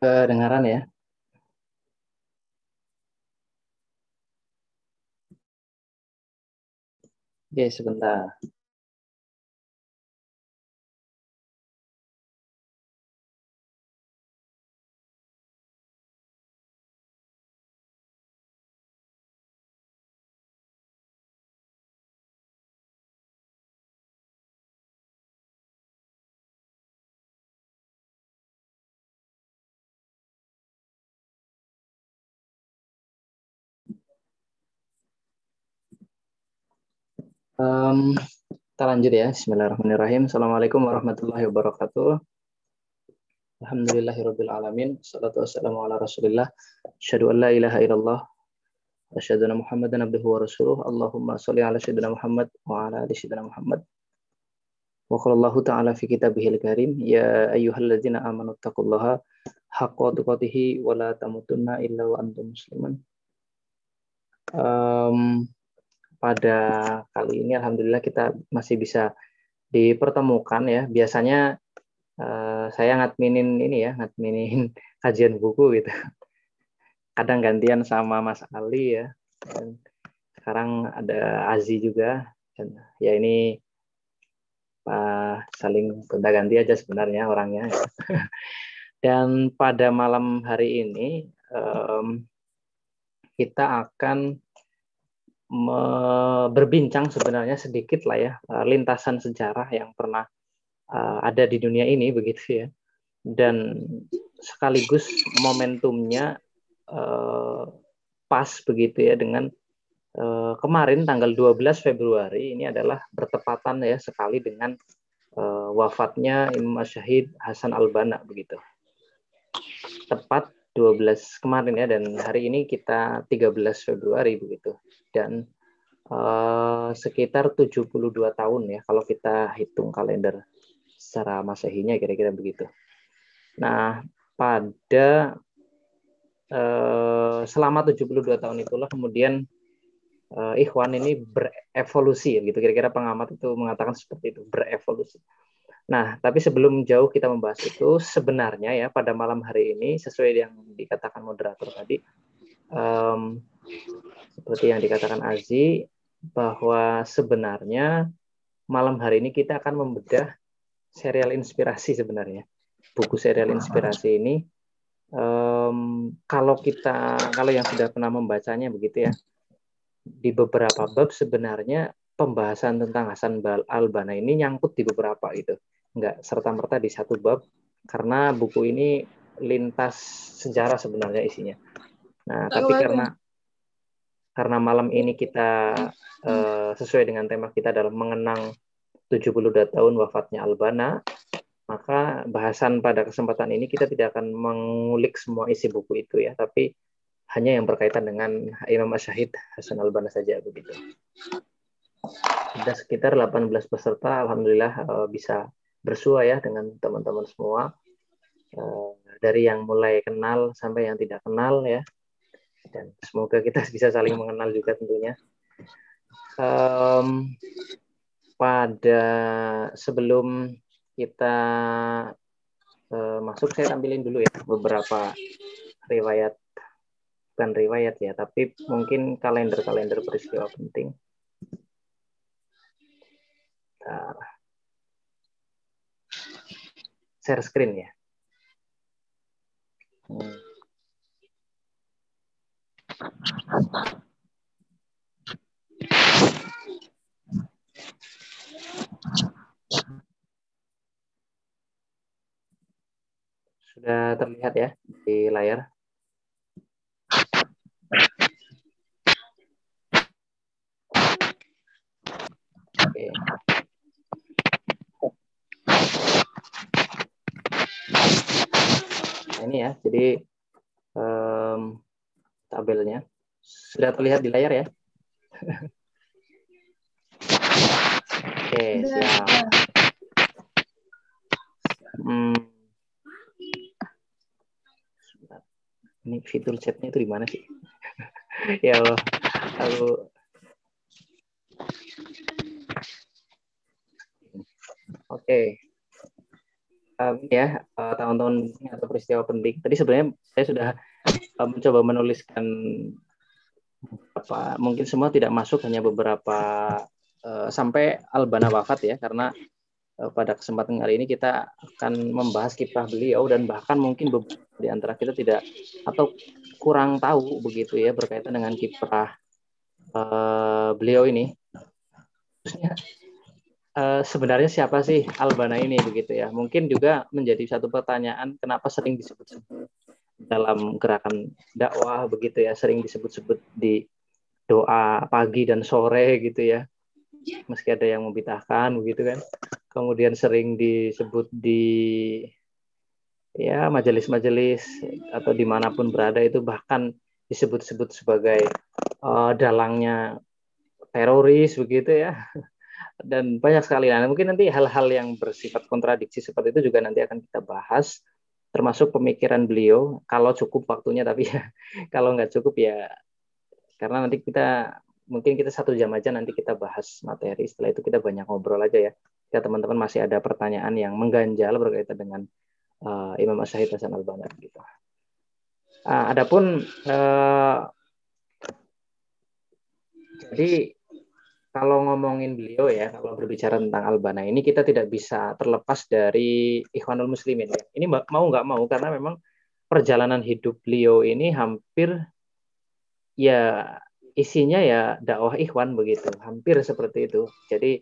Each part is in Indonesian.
Kedengaran ya? Oke, sebentar. Um, kita lanjut ya. Bismillahirrahmanirrahim. Assalamualaikum warahmatullahi wabarakatuh. Alhamdulillahirabbil alamin. Wassalatu wassalamu ala Rasulillah. Asyhadu an la ilaha illallah wa asyhadu anna Muhammadan abduhu wa rasuluh. Allahumma shalli ala sayyidina Muhammad wa ala ali sayyidina Muhammad. Wa qala Allah ta'ala fi kitabihil karim, ya ayyuhalladzina amanu taqullaha haqqa tuqatih wa la tamutunna illa wa antum muslimun. Um, pada kali ini alhamdulillah kita masih bisa dipertemukan ya. Biasanya uh, saya ngadminin ini ya, ngadminin kajian buku gitu. Kadang gantian sama Mas Ali ya. Dan sekarang ada Azi juga. Dan ya ini uh, saling gonta-ganti aja sebenarnya orangnya. Ya. Dan pada malam hari ini um, kita akan berbincang sebenarnya sedikit lah ya eh, lintasan sejarah yang pernah uh, ada di dunia ini begitu ya. Dan sekaligus momentumnya uh, pas begitu ya dengan uh, kemarin tanggal 12 Februari ini adalah bertepatan ya sekali dengan uh, wafatnya Imam Syahid Hasan Al-Banna begitu. Tepat 12 kemarin ya dan hari ini kita 13 Februari begitu dan uh, sekitar 72 tahun ya kalau kita hitung kalender secara masehinya kira-kira begitu. Nah, pada uh, selama 72 tahun itulah kemudian uh, Ikhwan ini berevolusi gitu kira-kira pengamat itu mengatakan seperti itu berevolusi. Nah, tapi sebelum jauh kita membahas itu, sebenarnya ya pada malam hari ini sesuai yang dikatakan moderator tadi, um, seperti yang dikatakan Azi, bahwa sebenarnya malam hari ini kita akan membedah serial inspirasi sebenarnya. Buku serial inspirasi ini, um, kalau kita, kalau yang sudah pernah membacanya begitu ya, di beberapa bab sebenarnya pembahasan tentang Hasan al-Banna ini nyangkut di beberapa itu nggak serta merta di satu bab karena buku ini lintas sejarah sebenarnya isinya. Nah, tapi karena karena malam ini kita uh, sesuai dengan tema kita adalah mengenang 72 tahun wafatnya Albana, maka bahasan pada kesempatan ini kita tidak akan mengulik semua isi buku itu ya, tapi hanya yang berkaitan dengan Imam Asyahid Hasan Albana saja begitu. Ada sekitar 18 peserta, alhamdulillah uh, bisa bersua ya dengan teman-teman semua. Eh, dari yang mulai kenal sampai yang tidak kenal ya. Dan semoga kita bisa saling mengenal juga tentunya. Pada sebelum kita uh, masuk saya tampilin dulu ya beberapa riwayat. Bukan riwayat ya tapi mungkin kalender-kalender peristiwa penting nah, share screen ya. Sudah terlihat ya di layar. Oke. Ini ya. Jadi um, tabelnya sudah terlihat di layar ya. Oke, siap. Hmm. Ini fitur chatnya itu di mana sih? ya Allah. Lalu Oke. Um, ya tahun-tahun atau peristiwa penting. Tadi sebenarnya saya sudah um, mencoba menuliskan apa mungkin semua tidak masuk hanya beberapa uh, sampai Albana wafat ya karena uh, pada kesempatan kali ini kita akan membahas kiprah beliau dan bahkan mungkin di antara kita tidak atau kurang tahu begitu ya berkaitan dengan kiprah uh, beliau ini. Uh, sebenarnya siapa sih Albana ini begitu ya? Mungkin juga menjadi satu pertanyaan kenapa sering disebut-sebut dalam gerakan dakwah begitu ya, sering disebut-sebut di doa pagi dan sore gitu ya. Meski ada yang membitahkan begitu kan. Kemudian sering disebut di ya majelis-majelis atau di mana pun berada itu bahkan disebut-sebut sebagai uh, dalangnya teroris begitu ya dan banyak sekali. Nah mungkin nanti hal-hal yang bersifat kontradiksi seperti itu juga nanti akan kita bahas termasuk pemikiran beliau. Kalau cukup waktunya tapi ya kalau nggak cukup ya karena nanti kita mungkin kita satu jam aja nanti kita bahas materi. Setelah itu kita banyak ngobrol aja ya. Ya teman-teman masih ada pertanyaan yang mengganjal berkaitan dengan uh, Imam Asyahid Hasan al Banna gitu. Uh, adapun uh, jadi kalau ngomongin beliau ya, kalau berbicara tentang Albana ini kita tidak bisa terlepas dari Ikhwanul Muslimin ya. Ini mau nggak mau karena memang perjalanan hidup beliau ini hampir ya isinya ya dakwah Ikhwan begitu, hampir seperti itu. Jadi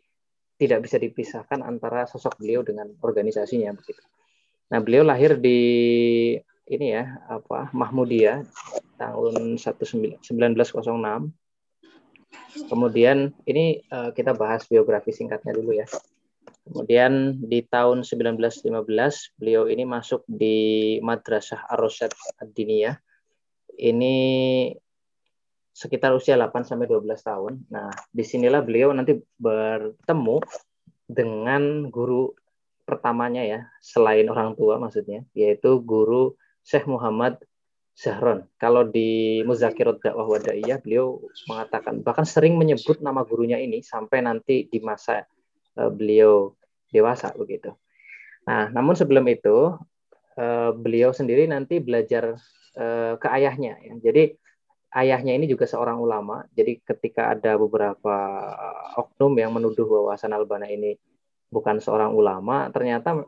tidak bisa dipisahkan antara sosok beliau dengan organisasinya begitu. Nah, beliau lahir di ini ya, apa? Mahmudiyah tahun 1906. Kemudian ini uh, kita bahas biografi singkatnya dulu ya. Kemudian di tahun 1915 beliau ini masuk di Madrasah Ar-Rasyad Ad-Diniyah. Ini sekitar usia 8 sampai 12 tahun. Nah, di sinilah beliau nanti bertemu dengan guru pertamanya ya, selain orang tua maksudnya, yaitu guru Syekh Muhammad Zahron. Kalau di Muzakirat Dakwah Wadaiyah beliau mengatakan bahkan sering menyebut nama gurunya ini sampai nanti di masa uh, beliau dewasa begitu. Nah, namun sebelum itu uh, beliau sendiri nanti belajar uh, ke ayahnya ya. Jadi ayahnya ini juga seorang ulama. Jadi ketika ada beberapa oknum yang menuduh bahwa Hasan Albana ini bukan seorang ulama, ternyata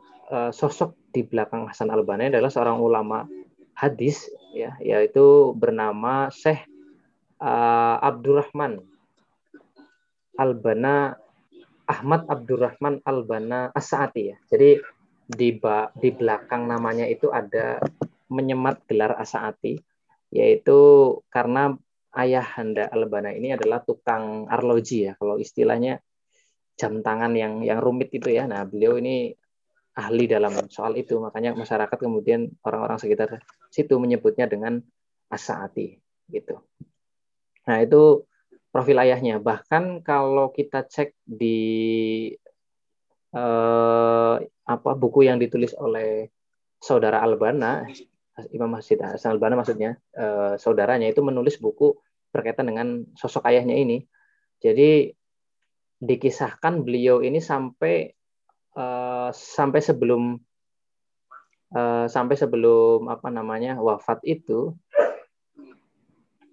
sosok di belakang Hasan Albana adalah seorang ulama hadis ya, yaitu bernama Syekh uh, Abdurrahman Albana Ahmad Abdurrahman Albana As'ati ya. Jadi di ba, di belakang namanya itu ada menyemat gelar As'ati yaitu karena ayah Handa Albana ini adalah tukang arloji ya kalau istilahnya jam tangan yang yang rumit itu ya. Nah, beliau ini ahli dalam soal itu, makanya masyarakat kemudian orang-orang sekitar situ menyebutnya dengan asaati gitu. Nah, itu profil ayahnya. Bahkan kalau kita cek di eh, apa buku yang ditulis oleh saudara Albana, Imam Masjid Hasan Albana maksudnya, eh, saudaranya itu menulis buku berkaitan dengan sosok ayahnya ini. Jadi dikisahkan beliau ini sampai uh, sampai sebelum uh, sampai sebelum apa namanya wafat itu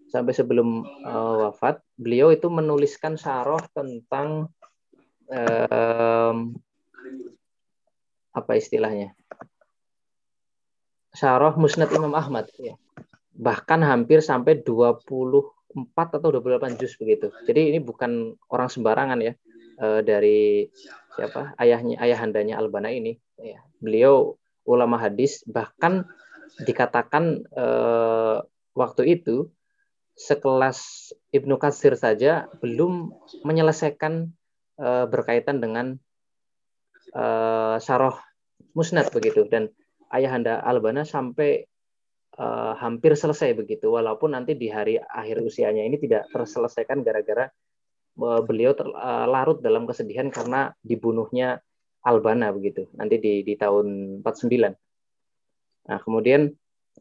sampai sebelum uh, wafat beliau itu menuliskan syarah tentang um, apa istilahnya? Syarah Musnad Imam Ahmad ya. Bahkan hampir sampai 20 4 atau 28 juz begitu. Jadi ini bukan orang sembarangan ya e, dari siapa? Ayahnya ayahandanya Albana ini. Ya, beliau ulama hadis bahkan dikatakan e, waktu itu sekelas Ibnu Katsir saja belum menyelesaikan e, berkaitan dengan e, syarah musnad begitu. Dan ayahanda Albana sampai uh, hampir selesai begitu. Walaupun nanti di hari akhir usianya ini tidak terselesaikan gara-gara uh, beliau ter, uh, larut dalam kesedihan karena dibunuhnya Albana begitu nanti di di tahun 49. Nah, kemudian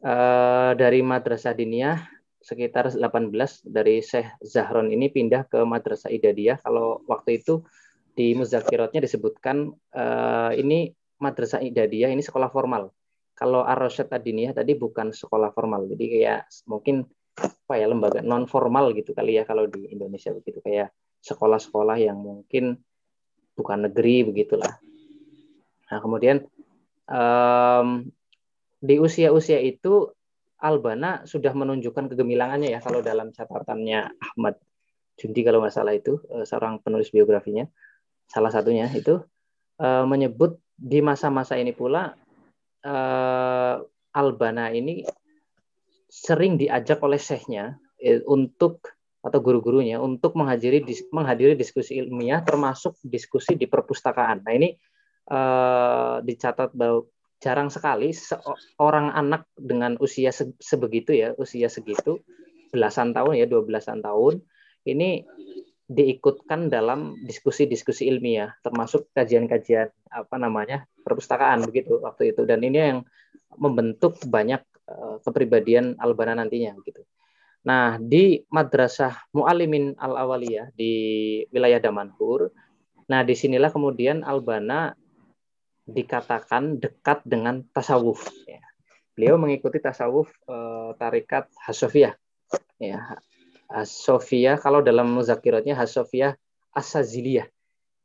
uh, dari Madrasah Diniyah sekitar 18 dari Syekh Zahron ini pindah ke Madrasah Idadiyah kalau waktu itu di muzakiratnya disebutkan uh, ini madrasah idadiyah ini sekolah formal. Kalau Ar-Rasyad Adiniyah tadi bukan sekolah formal. Jadi kayak mungkin apa ya lembaga non formal gitu kali ya kalau di Indonesia begitu kayak sekolah-sekolah yang mungkin bukan negeri begitulah. Nah kemudian um, di usia-usia itu Albana sudah menunjukkan kegemilangannya ya kalau dalam catatannya Ahmad Jundi kalau nggak salah itu eh, seorang penulis biografinya salah satunya itu uh, menyebut di masa-masa ini pula uh, Albana ini sering diajak oleh syekhnya untuk atau guru-gurunya untuk menghadiri menghadiri diskusi ilmiah termasuk diskusi di perpustakaan. Nah ini uh, dicatat bahwa jarang sekali seorang anak dengan usia se sebegitu ya usia segitu belasan tahun ya dua belasan tahun ini diikutkan dalam diskusi-diskusi ilmiah termasuk kajian-kajian apa namanya perpustakaan begitu waktu itu dan ini yang membentuk banyak uh, kepribadian Albana nantinya gitu. Nah, di Madrasah Mu'alimin Al-Awaliyah di wilayah Damanhur, nah di sinilah kemudian Albana dikatakan dekat dengan tasawuf. Ya. Beliau mengikuti tasawuf uh, tarikat Hasofiyah. Ya, Hasofiyah kalau dalam muzakiratnya Hasofiyah Asaziliyah.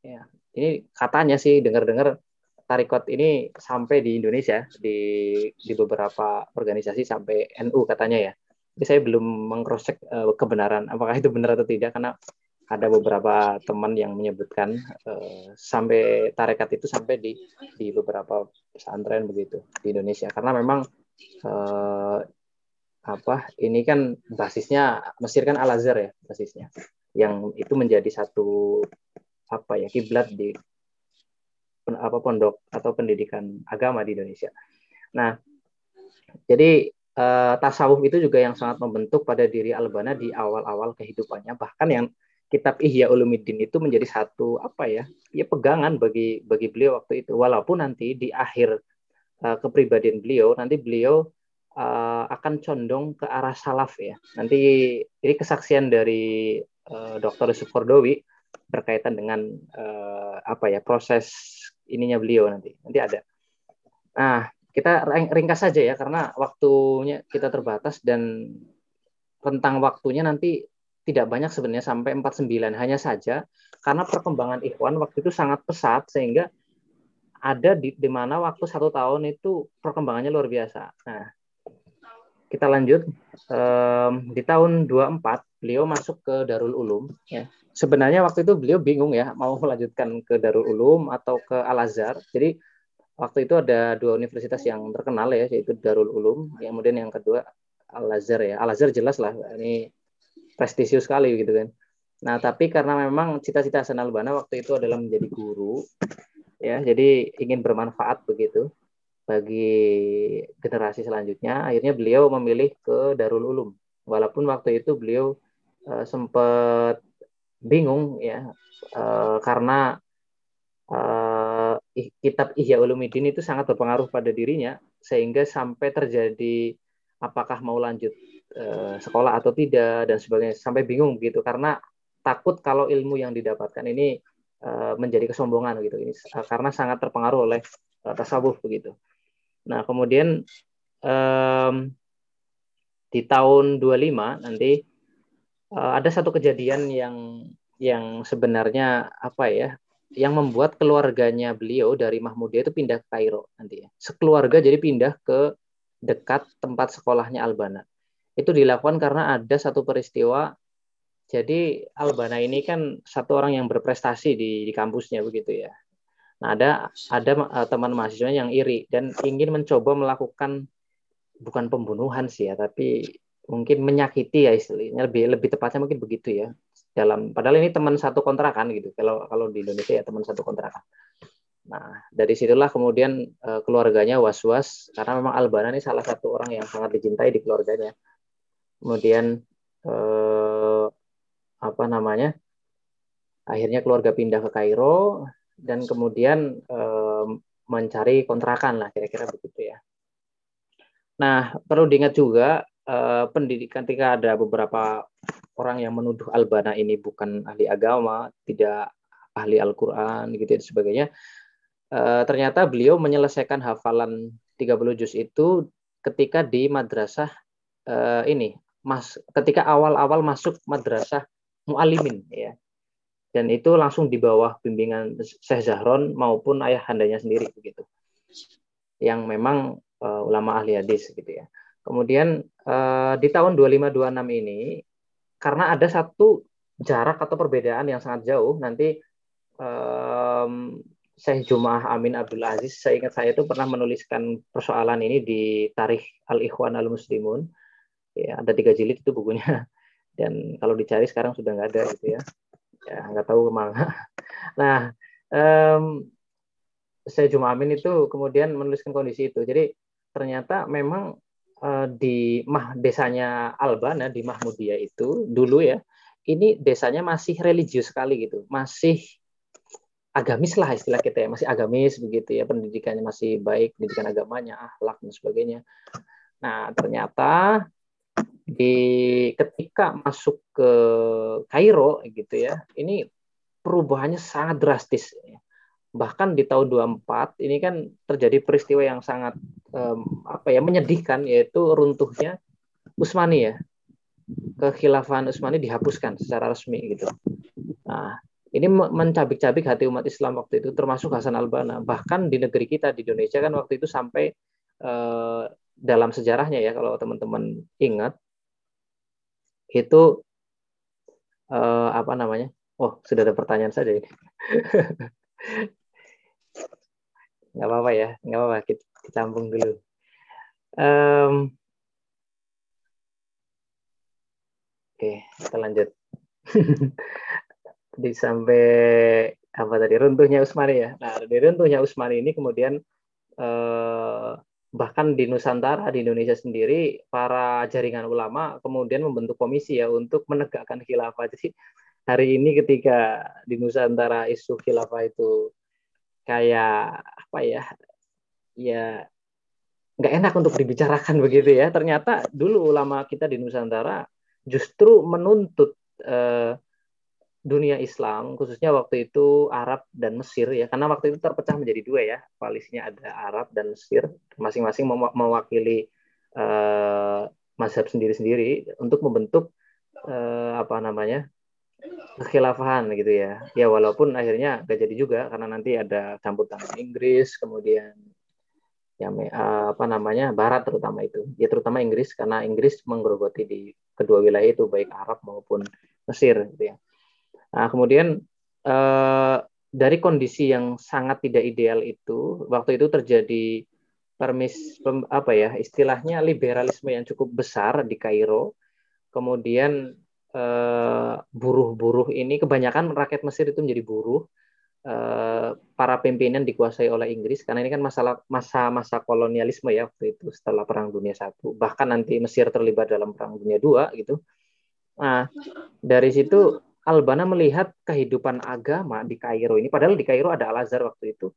Ya, ini katanya sih dengar-dengar tarikot ini sampai di Indonesia di di beberapa organisasi sampai NU katanya ya. Jadi saya belum mengcrosscheck uh, kebenaran apakah itu benar atau tidak karena ada beberapa teman yang menyebutkan uh, sampai tarekat itu sampai di di beberapa pesantren begitu di Indonesia karena memang uh, apa ini kan basisnya Mesir kan Al Azhar ya basisnya yang itu menjadi satu apa ya kiblat di apa pondok atau pendidikan agama di Indonesia. Nah, jadi uh, tasawuf itu juga yang sangat membentuk pada diri Albana di awal-awal kehidupannya. Bahkan yang kitab Ihya Ulumuddin itu menjadi satu apa ya, ya pegangan bagi bagi beliau waktu itu. Walaupun nanti di akhir uh, kepribadian beliau nanti beliau uh, akan condong ke arah salaf ya. Nanti ini kesaksian dari uh, Dr. Yusuf Kordowi berkaitan dengan uh, apa ya proses ininya beliau nanti. Nanti ada. Nah, kita ringkas saja ya karena waktunya kita terbatas dan tentang waktunya nanti tidak banyak sebenarnya sampai 49 hanya saja karena perkembangan Ikhwan waktu itu sangat pesat sehingga ada di, di mana waktu satu tahun itu perkembangannya luar biasa. Nah, kita lanjut um, di tahun 24 beliau masuk ke Darul Ulum ya sebenarnya waktu itu beliau bingung ya mau melanjutkan ke Darul Ulum atau ke Al Azhar. Jadi waktu itu ada dua universitas yang terkenal ya yaitu Darul Ulum, yang kemudian yang kedua Al Azhar ya. Al Azhar jelas lah ini prestisius sekali gitu kan. Nah, tapi karena memang cita-cita Hasan Albana waktu itu adalah menjadi guru ya, jadi ingin bermanfaat begitu bagi generasi selanjutnya, akhirnya beliau memilih ke Darul Ulum. Walaupun waktu itu beliau uh, sempat bingung ya uh, karena uh, kitab Ihya Ulumuddin itu sangat berpengaruh pada dirinya sehingga sampai terjadi apakah mau lanjut uh, sekolah atau tidak dan sebagainya sampai bingung gitu karena takut kalau ilmu yang didapatkan ini uh, menjadi kesombongan gitu ini uh, karena sangat terpengaruh oleh uh, tasawuf begitu. Nah, kemudian di tahun 25 nanti ada satu kejadian yang yang sebenarnya apa ya yang membuat keluarganya beliau dari Mahmudiyah itu pindah ke Kairo nanti ya. Sekeluarga jadi pindah ke dekat tempat sekolahnya Albana. Itu dilakukan karena ada satu peristiwa jadi Albana ini kan satu orang yang berprestasi di, di kampusnya begitu ya. Nah, ada ada uh, teman mahasiswa yang iri dan ingin mencoba melakukan bukan pembunuhan sih ya, tapi mungkin menyakiti ya istilahnya lebih lebih tepatnya mungkin begitu ya dalam padahal ini teman satu kontrakan gitu. Kalau kalau di Indonesia ya teman satu kontrakan. Nah dari situlah kemudian uh, keluarganya was was karena memang Albana ini salah satu orang yang sangat dicintai di keluarganya. Kemudian uh, apa namanya akhirnya keluarga pindah ke Kairo dan kemudian uh, mencari kontrakan lah kira-kira begitu ya. Nah perlu diingat juga uh, pendidikan ketika ada beberapa orang yang menuduh Albana ini bukan ahli agama, tidak ahli Al-Quran, gitu dan sebagainya. uh, ternyata beliau menyelesaikan hafalan 30 juz itu ketika di madrasah uh, ini mas ketika awal-awal masuk madrasah mualimin ya dan itu langsung di bawah bimbingan Syekh Zahron maupun ayah handanya sendiri begitu yang memang uh, ulama ahli hadis gitu ya kemudian di tahun 2526 ini karena ada satu jarak atau perbedaan yang sangat jauh nanti um, Syekh Jum'ah Amin Abdul Aziz, saya ingat saya itu pernah menuliskan persoalan ini di Tarikh Al-Ikhwan Al-Muslimun. Ya, ada tiga jilid itu bukunya. Dan kalau dicari sekarang sudah nggak ada gitu ya. Ya, nggak tahu ke mana. Nah, um, saya Amin itu kemudian menuliskan kondisi itu. Jadi ternyata memang uh, di mah desanya Albana di Mahmudiyah itu dulu ya, ini desanya masih religius sekali gitu. Masih agamis lah istilah kita ya masih agamis begitu ya pendidikannya masih baik pendidikan agamanya akhlak dan sebagainya nah ternyata di ketika masuk ke Kairo gitu ya ini perubahannya sangat drastis bahkan di tahun 24 ini kan terjadi peristiwa yang sangat um, apa ya menyedihkan yaitu runtuhnya Utsmani ya. Kekhilafahan Utsmani dihapuskan secara resmi gitu. Nah ini mencabik-cabik hati umat Islam waktu itu termasuk Hasan Albana. Bahkan di negeri kita di Indonesia kan waktu itu sampai eh, dalam sejarahnya ya kalau teman-teman ingat itu eh, apa namanya? Oh sudah ada pertanyaan saja ini. Nggak apa-apa ya nggak apa-apa. Kita, kita sambung dulu um, oke kita lanjut di sampai apa tadi runtuhnya Usmani ya. Nah, dari runtuhnya Usmani ini kemudian eh, bahkan di Nusantara di Indonesia sendiri para jaringan ulama kemudian membentuk komisi ya untuk menegakkan khilafah. Jadi hari ini ketika di Nusantara isu khilafah itu kayak apa ya? Ya nggak enak untuk dibicarakan begitu ya. Ternyata dulu ulama kita di Nusantara justru menuntut eh, dunia Islam, khususnya waktu itu Arab dan Mesir ya, karena waktu itu terpecah menjadi dua ya, koalisinya ada Arab dan Mesir, masing-masing mewakili uh, mazhab sendiri-sendiri untuk membentuk uh, apa namanya kekhilafahan gitu ya. Ya walaupun akhirnya gak jadi juga karena nanti ada campur tangan Inggris, kemudian ya apa namanya Barat terutama itu, ya terutama Inggris karena Inggris menggerogoti di kedua wilayah itu baik Arab maupun Mesir gitu ya. Nah, kemudian eh, dari kondisi yang sangat tidak ideal itu, waktu itu terjadi permis apa ya istilahnya liberalisme yang cukup besar di Kairo. Kemudian eh, buruh-buruh ini kebanyakan rakyat Mesir itu menjadi buruh. Eh, para pimpinan dikuasai oleh Inggris karena ini kan masalah masa-masa kolonialisme ya waktu itu setelah Perang Dunia Satu bahkan nanti Mesir terlibat dalam Perang Dunia Dua gitu. Nah dari situ Albana melihat kehidupan agama di Kairo ini, padahal di Kairo ada Al Azhar waktu itu,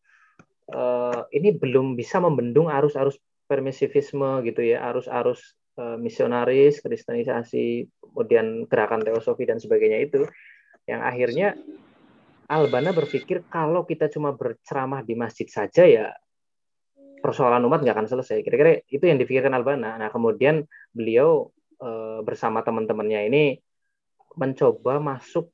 uh, ini belum bisa membendung arus-arus permisivisme gitu ya, arus-arus uh, misionaris, kristenisasi, kemudian gerakan teosofi dan sebagainya itu, yang akhirnya Albana berpikir kalau kita cuma berceramah di masjid saja ya persoalan umat nggak akan selesai. Kira-kira itu yang dipikirkan Albana. Nah kemudian beliau e, bersama teman-temannya ini mencoba masuk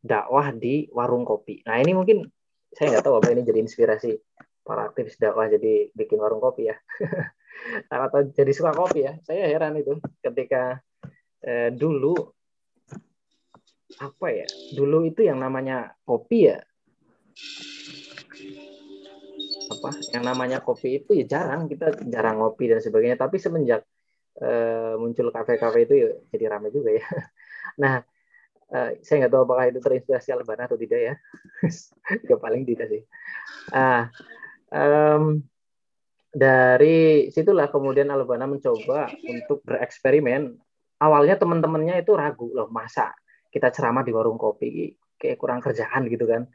dakwah di warung kopi. Nah ini mungkin saya nggak tahu apa ini jadi inspirasi para aktivis dakwah jadi bikin warung kopi ya. Atau jadi suka kopi ya. Saya heran itu ketika eh, dulu apa ya? Dulu itu yang namanya kopi ya. Apa yang namanya kopi itu ya jarang kita jarang ngopi dan sebagainya. Tapi semenjak uh, muncul kafe-kafe itu ya jadi ramai juga ya. Nah uh, saya nggak tahu apakah itu terinspirasi Albana atau tidak ya. Ya paling tidak sih. Ah um, dari situlah kemudian Albana mencoba untuk bereksperimen. Awalnya teman-temannya itu ragu loh masa kita ceramah di warung kopi kayak kurang kerjaan gitu kan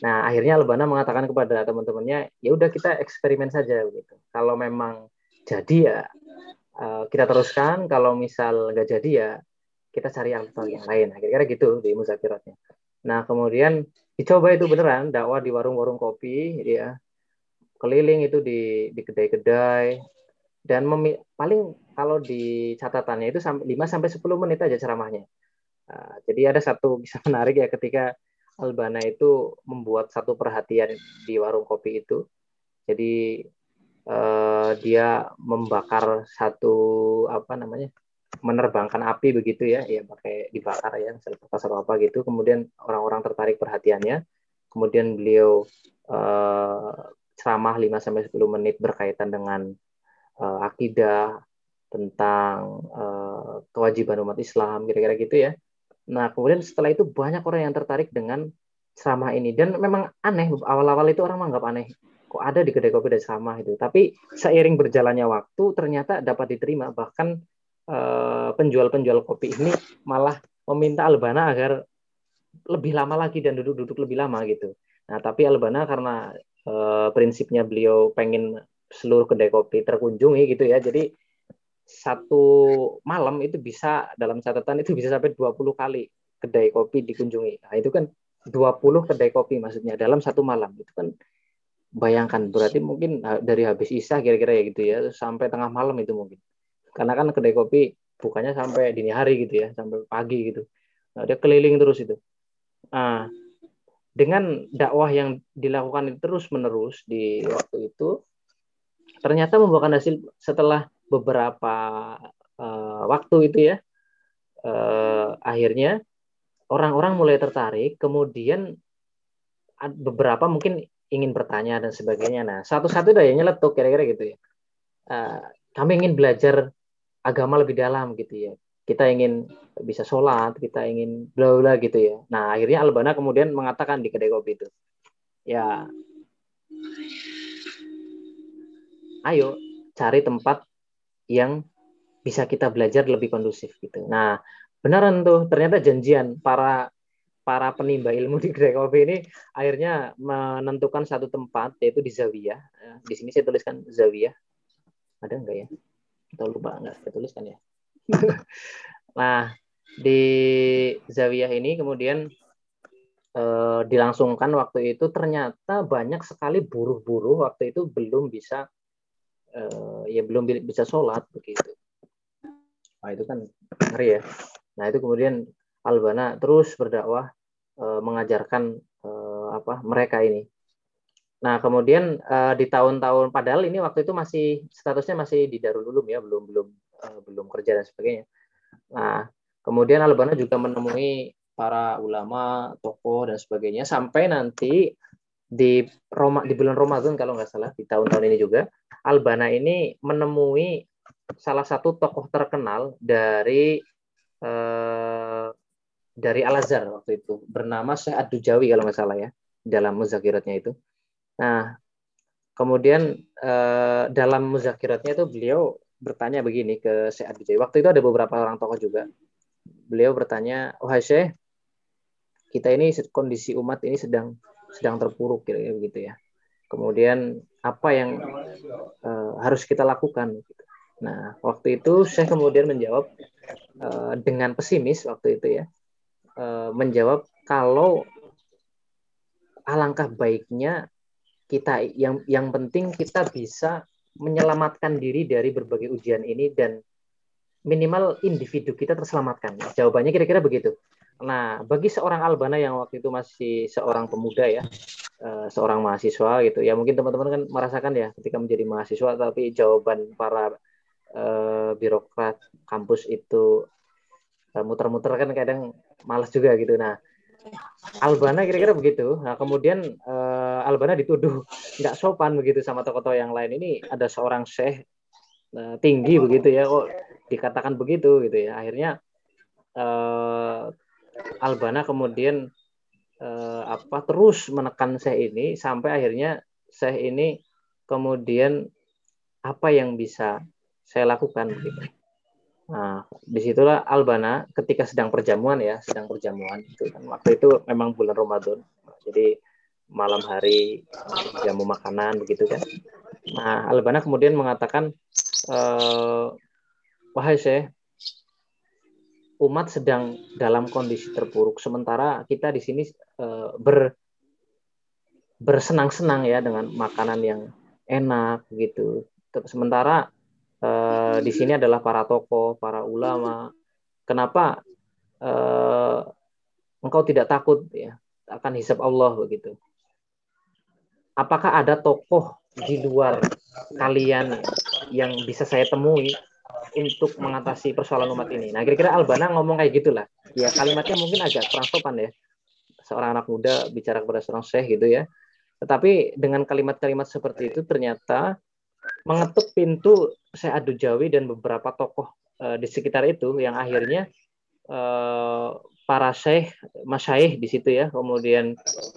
nah akhirnya Albana mengatakan kepada teman-temannya ya udah kita eksperimen saja gitu kalau memang jadi ya uh, kita teruskan kalau misal nggak jadi ya kita cari aktor yang lain. Kira-kira gitu di muzakiratnya. Nah, kemudian dicoba itu beneran dakwah di warung-warung kopi, ya. keliling itu di di kedai-kedai dan paling kalau di catatannya itu sampai 5 sampai 10 menit aja ceramahnya. Nah, jadi ada satu bisa menarik ya ketika Albana itu membuat satu perhatian di warung kopi itu. Jadi eh, dia membakar satu apa namanya menerbangkan api begitu ya, ya pakai dibakar ya, kertas atau apa gitu. Kemudian orang-orang tertarik perhatiannya. Kemudian beliau eh, ceramah 5 sampai 10 menit berkaitan dengan uh, akidah tentang uh, kewajiban umat Islam kira-kira gitu ya. Nah, kemudian setelah itu banyak orang yang tertarik dengan ceramah ini dan memang aneh awal-awal itu orang menganggap aneh kok ada di kedai kopi dan ceramah itu. Tapi seiring berjalannya waktu ternyata dapat diterima bahkan uh, penjual-penjual kopi ini malah meminta Albana agar lebih lama lagi dan duduk-duduk lebih lama gitu. Nah, tapi Albana karena uh, prinsipnya beliau pengen seluruh kedai kopi terkunjungi gitu ya. Jadi satu malam itu bisa dalam catatan itu bisa sampai 20 kali kedai kopi dikunjungi. Nah, itu kan 20 kedai kopi maksudnya dalam satu malam. Itu kan bayangkan berarti mungkin ah, dari habis isya kira-kira ya gitu ya sampai tengah malam itu mungkin. Karena kan kedai kopi bukannya sampai dini hari gitu ya, sampai pagi gitu. Nah, dia keliling terus itu. Nah, dengan dakwah yang dilakukan itu terus menerus di waktu itu ternyata membuahkan hasil setelah beberapa uh, waktu itu ya uh, akhirnya orang-orang mulai tertarik kemudian beberapa mungkin ingin bertanya dan sebagainya. Nah satu-satu daya nyeletuk kira-kira gitu ya. Uh, kami ingin belajar agama lebih dalam gitu ya. Kita ingin bisa sholat, kita ingin bla bla gitu ya. Nah akhirnya Albana kemudian mengatakan di kedai kopi itu, ya, ayo cari tempat yang bisa kita belajar lebih kondusif gitu. Nah benaran tuh ternyata janjian para para penimba ilmu di kopi ini akhirnya menentukan satu tempat yaitu di Zawiyah. Di sini saya tuliskan Zawiyah. Ada enggak ya? Atau lupa enggak saya tuliskan ya? nah, di Zawiyah ini kemudian eh, dilangsungkan waktu itu ternyata banyak sekali buruh-buruh waktu itu belum bisa eh, ya belum bisa sholat begitu. Nah itu kan ngeri ya. Nah itu kemudian Albana terus berdakwah eh, mengajarkan eh, apa mereka ini. Nah kemudian eh, di tahun-tahun padahal ini waktu itu masih statusnya masih di Darul Ulum ya belum belum uh, belum kerja dan sebagainya. Nah, kemudian Albana juga menemui para ulama, tokoh dan sebagainya sampai nanti di Roma di bulan Ramadan kalau nggak salah di tahun-tahun ini juga Albana ini menemui salah satu tokoh terkenal dari eh, dari Al Azhar waktu itu bernama Syekh ad Jawi kalau nggak salah ya dalam muzakiratnya itu. Nah kemudian eh, dalam muzakiratnya itu beliau bertanya begini ke Syekh Abdi Waktu itu ada beberapa orang tokoh juga. Beliau bertanya, "Wahai Syekh, kita ini kondisi umat ini sedang sedang terpuruk kira-kira begitu ya. Kemudian apa yang uh, harus kita lakukan?" Nah, waktu itu Syekh kemudian menjawab uh, dengan pesimis waktu itu ya. Uh, menjawab kalau alangkah baiknya kita yang yang penting kita bisa menyelamatkan diri dari berbagai ujian ini dan minimal individu kita terselamatkan. Jawabannya kira-kira begitu. Nah, bagi seorang Albana yang waktu itu masih seorang pemuda ya, eh, seorang mahasiswa gitu, ya mungkin teman-teman kan merasakan ya ketika menjadi mahasiswa, tapi jawaban para uh, birokrat kampus itu uh, muter-muter kan kadang malas juga gitu. Nah, Albana kira-kira begitu. Nah, kemudian uh, Albana dituduh nggak sopan begitu sama tokoh-tokoh yang lain. Ini ada seorang syekh uh, tinggi begitu ya, kok dikatakan begitu gitu ya. Akhirnya uh, Albana kemudian uh, apa terus menekan syekh ini sampai akhirnya syekh ini kemudian apa yang bisa saya lakukan gitu. Nah, di situlah Albana ketika sedang perjamuan ya, sedang perjamuan itu kan waktu itu memang bulan Ramadan, jadi malam hari jamu makanan begitu kan. Nah, Albana kemudian mengatakan, e, wahai saya, umat sedang dalam kondisi terpuruk, sementara kita di sini e, ber bersenang-senang ya dengan makanan yang enak gitu. Sementara uh, di sini adalah para tokoh, para ulama. Kenapa uh, engkau tidak takut ya akan hisab Allah begitu? Apakah ada tokoh di luar kalian yang bisa saya temui untuk mengatasi persoalan umat ini? Nah, kira-kira Albana ngomong kayak gitulah. Ya, kalimatnya mungkin agak kurang sopan ya. Seorang anak muda bicara kepada seorang syekh gitu ya. Tetapi dengan kalimat-kalimat seperti itu ternyata mengetuk pintu Syekh Adu Jawi dan beberapa tokoh uh, di sekitar itu yang akhirnya uh, para syekh, masyaih di situ ya, kemudian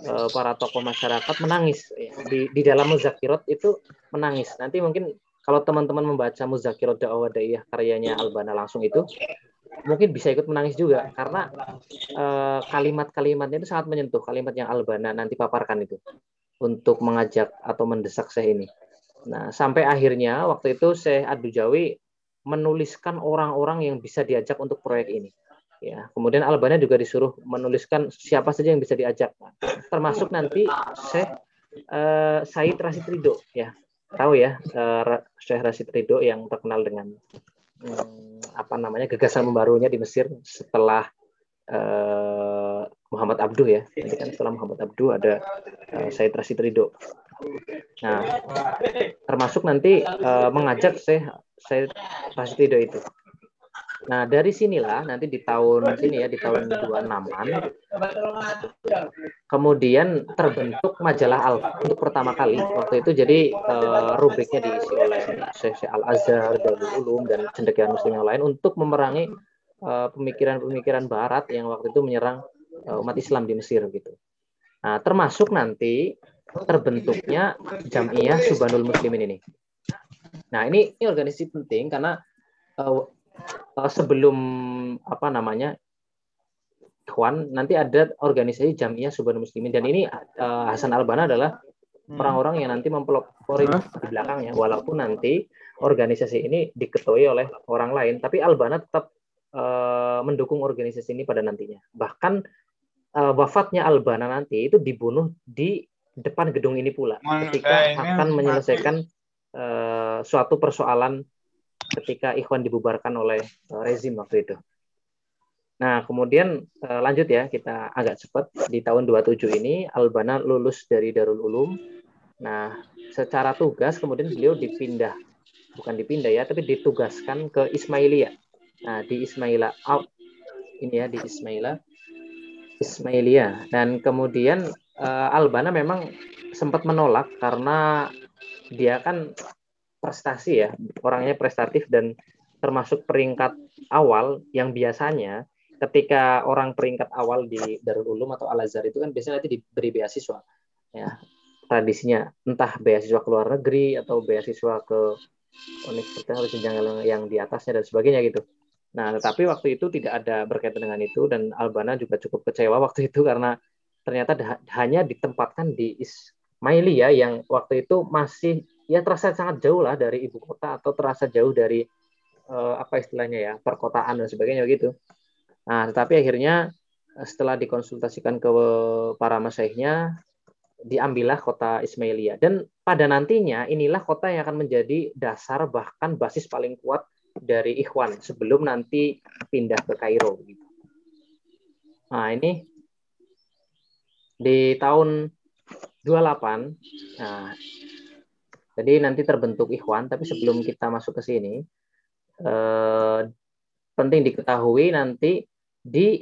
uh, para tokoh masyarakat menangis di, di dalam muzakirat itu menangis. Nanti mungkin kalau teman-teman membaca muzakirat dakwah daiyah karyanya Albana langsung itu mungkin bisa ikut menangis juga karena uh, kalimat-kalimatnya itu sangat menyentuh kalimat yang Albana nanti paparkan itu untuk mengajak atau mendesak saya ini. Nah, sampai akhirnya waktu itu saya Adu Jawi menuliskan orang-orang yang bisa diajak untuk proyek ini. Ya, kemudian Albania juga disuruh menuliskan siapa saja yang bisa diajak, termasuk nanti Syekh uh, Said Rasid Ridho, ya tahu ya uh, Syekh Rasid Ridho yang terkenal dengan um, apa namanya gagasan membarunya di Mesir setelah uh, Muhammad Abduh ya. Nanti kan setelah Muhammad Abduh ada uh, Said Rasid Ridho. Nah, termasuk nanti mengajak saya Rasid Ridho itu. Nah, dari sinilah nanti di tahun sini ya, di tahun 26-an, kemudian terbentuk majalah Al untuk pertama kali. Waktu itu jadi uh, rubriknya diisi oleh Syekh Al-Azhar, Darul Ulum, dan cendekiawan muslim yang lain untuk memerangi Eh, pemikiran-pemikiran Barat yang waktu itu menyerang eh, umat Islam di Mesir gitu. Nah, termasuk nanti terbentuknya Jamiyah Subhanul Muslimin ini. Nah, ini ini organisasi penting karena uh, uh, sebelum apa namanya Ikhwan nanti ada organisasi Jamiyah Subhanul Muslimin dan ini uh, Hasan Albana adalah hmm. orang-orang yang nanti mempelopori di belakangnya walaupun nanti organisasi ini diketuai oleh orang lain tapi Albana tetap uh, mendukung organisasi ini pada nantinya. Bahkan uh, wafatnya Albana nanti itu dibunuh di depan gedung ini pula ketika akan menyelesaikan uh, suatu persoalan ketika Ikhwan dibubarkan oleh uh, rezim waktu itu. Nah, kemudian uh, lanjut ya, kita agak cepat. Di tahun 27 ini, Albana lulus dari Darul Ulum. Nah, secara tugas kemudian beliau dipindah, bukan dipindah ya, tapi ditugaskan ke Ismailiyah. Nah, di Ismaila out ini ya di Ismaila Ismailia dan kemudian uh, Albana memang sempat menolak karena dia kan prestasi ya. Orangnya prestatif dan termasuk peringkat awal yang biasanya ketika orang peringkat awal di Darul Ulum atau Al Azhar itu kan biasanya nanti diberi beasiswa ya. Tradisinya entah beasiswa ke luar negeri atau beasiswa ke universitas atau jenjang yang di atasnya dan sebagainya gitu. Nah, tetapi waktu itu tidak ada berkaitan dengan itu dan Albana juga cukup kecewa waktu itu karena ternyata hanya ditempatkan di Ismailia yang waktu itu masih ya terasa sangat jauh lah dari ibu kota atau terasa jauh dari uh, apa istilahnya ya perkotaan dan sebagainya gitu. Nah, tetapi akhirnya eh, setelah dikonsultasikan ke para masyaihnya diambillah kota Ismailia dan pada nantinya inilah kota yang akan menjadi dasar bahkan basis paling kuat dari Ikhwan sebelum nanti pindah ke Kairo. Gitu. Nah ini di tahun 28, nah, jadi nanti terbentuk Ikhwan, tapi sebelum kita masuk ke sini, eh, penting diketahui nanti di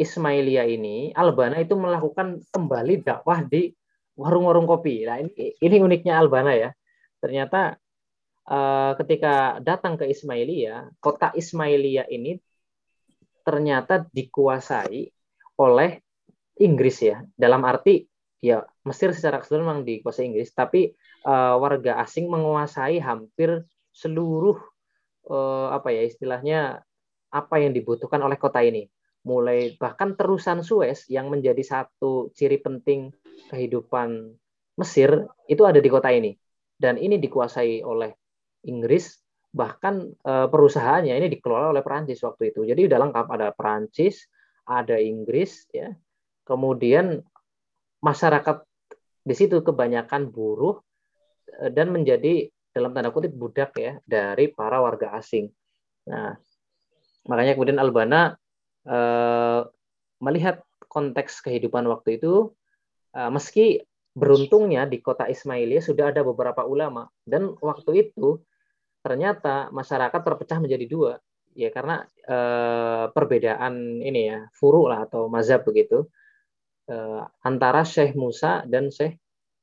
Ismailia ini, Albana itu melakukan kembali dakwah di warung-warung kopi. Nah ini, ini uniknya Albana ya. Ternyata Eh, ketika datang ke Ismailia, kota Ismailia ini ternyata dikuasai oleh Inggris ya. Dalam arti ya Mesir secara keseluruhan memang dikuasai Inggris, tapi uh, warga asing menguasai hampir seluruh uh, apa ya istilahnya apa yang dibutuhkan oleh kota ini. Mulai bahkan terusan Suez yang menjadi satu ciri penting kehidupan Mesir itu ada di kota ini. Dan ini dikuasai oleh Inggris bahkan uh, perusahaannya ini dikelola oleh Perancis waktu itu. Jadi udah lengkap ada Perancis, ada Inggris ya. Kemudian masyarakat di situ kebanyakan buruh dan menjadi dalam tanda kutip budak ya dari para warga asing. Nah, makanya kemudian Albana eh, melihat konteks kehidupan waktu itu, eh, meski beruntungnya di kota Ismailia sudah ada beberapa ulama dan waktu itu ternyata masyarakat terpecah menjadi dua ya karena eh, perbedaan ini ya furu lah atau mazhab begitu eh, antara Syekh Musa dan Syekh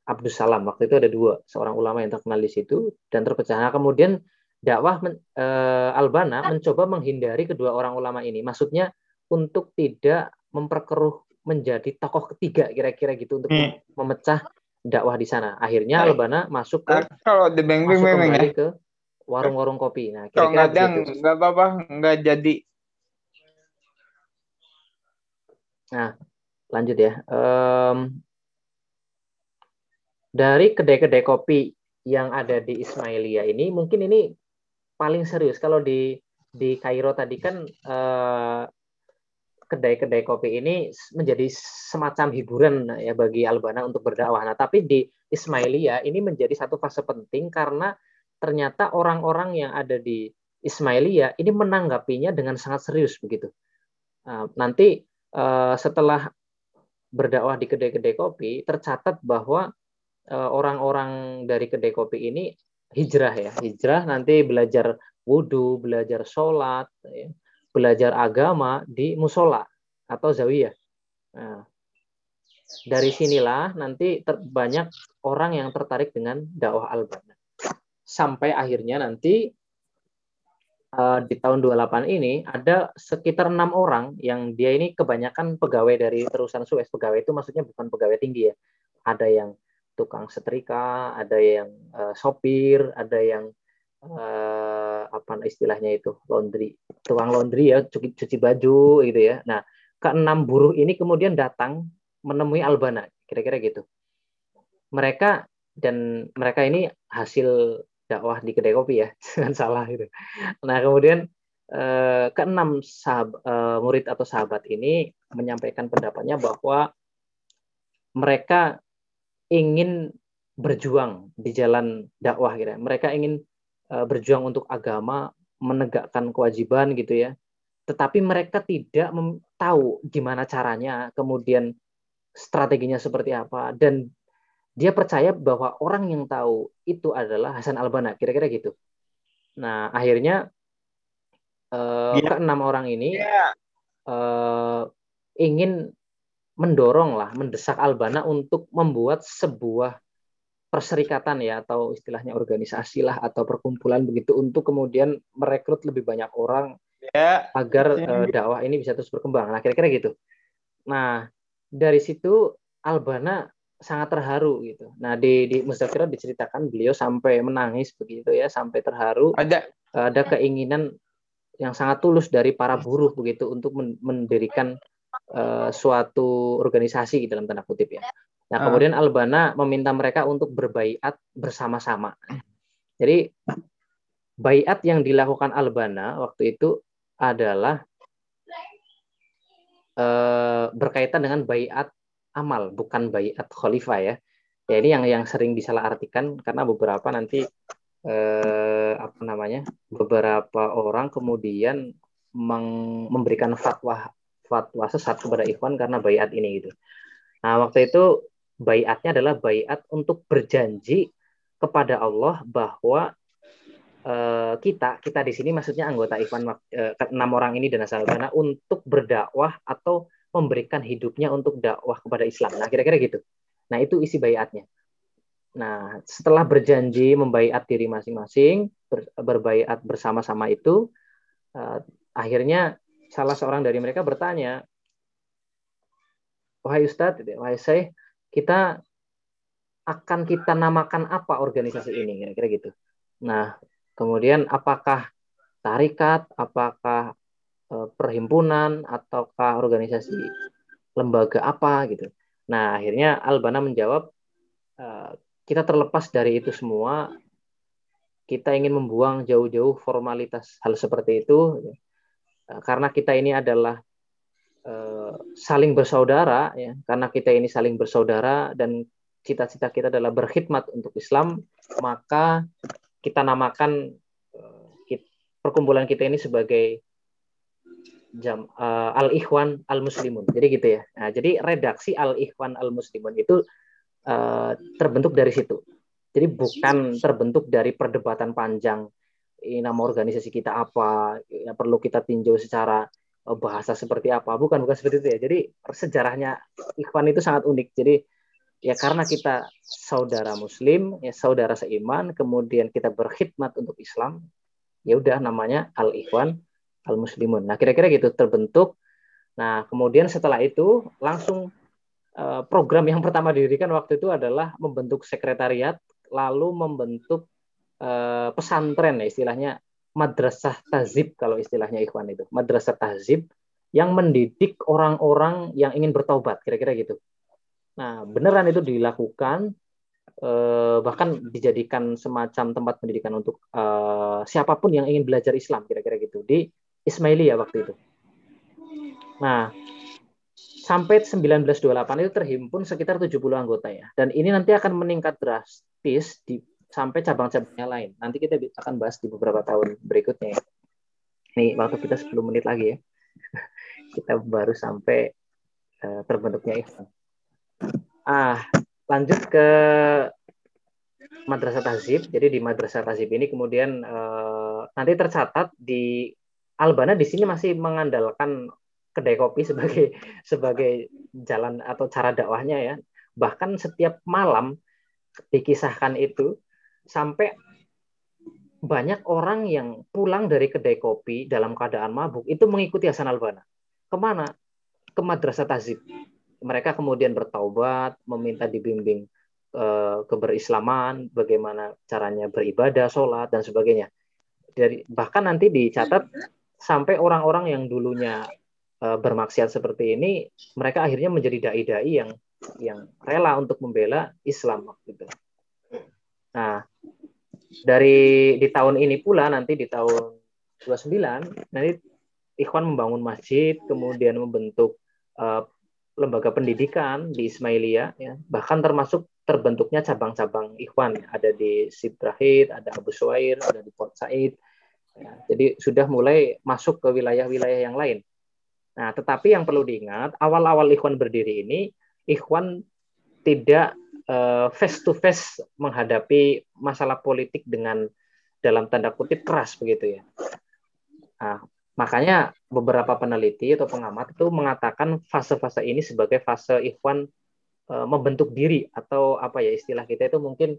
Abdus Salam waktu itu ada dua seorang ulama yang terkenal di situ dan terpecah. Nah, kemudian dakwah men, e, Albana mencoba menghindari kedua orang ulama ini. Maksudnya untuk tidak memperkeruh menjadi tokoh ketiga kira-kira gitu untuk hmm. memecah dakwah di sana. Akhirnya Albana masuk ke kalau di beng beng beng ya. ke warung-warung kopi. Nah, kira-kira gitu. nggak apa-apa, nggak jadi. Nah, lanjut ya. Um, dari kedai-kedai kopi yang ada di Ismailia ini mungkin ini paling serius kalau di di Kairo tadi kan eh, kedai-kedai kopi ini menjadi semacam hiburan ya bagi Albana untuk berdakwah. Nah, tapi di Ismailia ini menjadi satu fase penting karena ternyata orang-orang yang ada di Ismailia ini menanggapinya dengan sangat serius begitu. Nah, nanti eh, setelah berdakwah di kedai-kedai kopi tercatat bahwa orang-orang dari kedai kopi ini hijrah ya. Hijrah nanti belajar wudhu belajar sholat ya, belajar agama di musola atau zawiyah. Nah, dari sinilah nanti banyak orang yang tertarik dengan dakwah al-bana sampai akhirnya nanti uh, di tahun 28 ini ada sekitar enam orang yang dia ini kebanyakan pegawai dari terusan Suez. Pegawai itu maksudnya bukan pegawai tinggi ya. Ada yang tukang setrika, ada yang uh, sopir, ada yang uh, apa istilahnya itu laundry, tukang laundry ya, cuci, cuci baju gitu ya. Nah, keenam buruh ini kemudian datang menemui Albana, kira-kira gitu. Mereka dan mereka ini hasil dakwah di kedai kopi ya, jangan salah gitu. Nah, kemudian eh, keenam eh, murid atau sahabat ini menyampaikan pendapatnya bahwa mereka ingin berjuang di jalan dakwah gitu ya. Mereka ingin uh, berjuang untuk agama, menegakkan kewajiban gitu ya. Tetapi mereka tidak tahu gimana caranya, kemudian strateginya seperti apa dan dia percaya bahwa orang yang tahu itu adalah Hasan Albana, kira-kira gitu. Nah, akhirnya uh, eh, yeah. keenam orang ini yeah. Iya. uh, ingin mendorong lah, mendesak Albana untuk membuat sebuah perserikatan ya atau istilahnya organisasi lah atau perkumpulan begitu untuk kemudian merekrut lebih banyak orang ya, agar uh, dakwah ini bisa terus berkembang. Nah kira-kira gitu. Nah dari situ Albana sangat terharu gitu. Nah di di Mustafira diceritakan beliau sampai menangis begitu ya sampai terharu. Ada ada keinginan yang sangat tulus dari para buruh begitu untuk mendirikan uh, suatu organisasi dalam tanda kutip ya. Nah, ah. kemudian Albana meminta mereka untuk berbaiat bersama-sama. Jadi baiat yang dilakukan Albana waktu itu adalah uh, berkaitan dengan baiat amal, bukan baiat khalifah ya. Ya ini yang yang sering disalahartikan karena beberapa nanti eh, apa namanya beberapa orang kemudian memberikan fatwa fatwa sesat kepada Ikhwan karena bayat ini gitu. Nah, waktu itu bayatnya adalah bayat untuk berjanji kepada Allah bahwa uh, kita kita di sini maksudnya anggota Ikhwan uh, enam orang ini dan asal karena untuk berdakwah atau memberikan hidupnya untuk dakwah kepada Islam. Nah, kira-kira gitu. Nah, itu isi bayatnya. Nah, setelah berjanji membaiat diri masing-masing, ber, berbaiat bersama-sama itu, uh, akhirnya salah seorang dari mereka bertanya, wahai Ustadz, wahai saya, kita akan kita namakan apa organisasi ini, kira-kira gitu. Nah, kemudian apakah tarikat, apakah eh, perhimpunan, ataukah organisasi lembaga apa gitu. Nah, akhirnya Albana menjawab, eh, kita terlepas dari itu semua, kita ingin membuang jauh-jauh formalitas hal seperti itu. Eh, karena kita ini adalah uh, saling bersaudara ya karena kita ini saling bersaudara dan cita-cita kita adalah berkhidmat untuk Islam, maka kita namakan uh, perkumpulan kita ini sebagai jam Al Ikhwan Al Muslimun. Jadi gitu ya. Nah, jadi redaksi Al Ikhwan Al Muslimun itu terbentuk dari situ. Jadi bukan terbentuk dari perdebatan panjang nama organisasi kita apa, ya perlu kita tinjau secara uh, bahasa seperti apa. Bukan bukan seperti itu ya. Jadi sejarahnya Ikhwan itu sangat unik. Jadi ya karena kita saudara muslim, ya saudara seiman, kemudian kita berkhidmat untuk Islam, ya udah namanya Al Ikhwan al-muslimun. Nah, kira-kira gitu terbentuk. Nah, kemudian setelah itu langsung eh, program yang pertama didirikan waktu itu adalah membentuk sekretariat, lalu membentuk eh, pesantren, istilahnya madrasah tazib kalau istilahnya ikhwan itu. Madrasah tazib yang mendidik orang-orang yang ingin bertobat, kira-kira gitu. Nah, beneran itu dilakukan eh, bahkan dijadikan semacam tempat pendidikan untuk eh, siapa pun yang ingin belajar Islam kira-kira gitu di Ismaili ya waktu itu. Nah, sampai 1928 itu terhimpun sekitar 70 anggota ya. Dan ini nanti akan meningkat drastis di sampai cabang-cabangnya lain. Nanti kita akan bahas di beberapa tahun berikutnya ya. Nih, waktu kita 10 menit lagi ya. kita baru sampai uh, terbentuknya itu. Ah, lanjut ke Madrasah Tazib. Jadi di Madrasah Tazib ini kemudian uh, nanti tercatat di Albana di sini masih mengandalkan kedai kopi sebagai sebagai jalan atau cara dakwahnya ya. Bahkan setiap malam dikisahkan itu sampai banyak orang yang pulang dari kedai kopi dalam keadaan mabuk itu mengikuti Hasan Albana. Ke mana? Ke Madrasah Tazib. Mereka kemudian bertaubat, meminta dibimbing eh, keberislaman, bagaimana caranya beribadah, sholat, dan sebagainya. Dari, bahkan nanti dicatat sampai orang-orang yang dulunya uh, bermaksiat seperti ini mereka akhirnya menjadi dai-dai yang yang rela untuk membela Islam gitu. Nah, dari di tahun ini pula nanti di tahun 29 nanti Ikhwan membangun masjid, kemudian membentuk uh, lembaga pendidikan di Ismailia ya. Bahkan termasuk terbentuknya cabang-cabang Ikhwan ada di Sidrahid, ada Abu Suair, ada di Port Said, Ya, jadi sudah mulai masuk ke wilayah-wilayah yang lain. Nah, tetapi yang perlu diingat, awal-awal Ikhwan berdiri ini, Ikhwan tidak uh, face to face menghadapi masalah politik dengan dalam tanda kutip keras begitu ya. Nah, makanya beberapa peneliti atau pengamat itu mengatakan fase-fase ini sebagai fase Ikhwan uh, membentuk diri atau apa ya istilah kita itu mungkin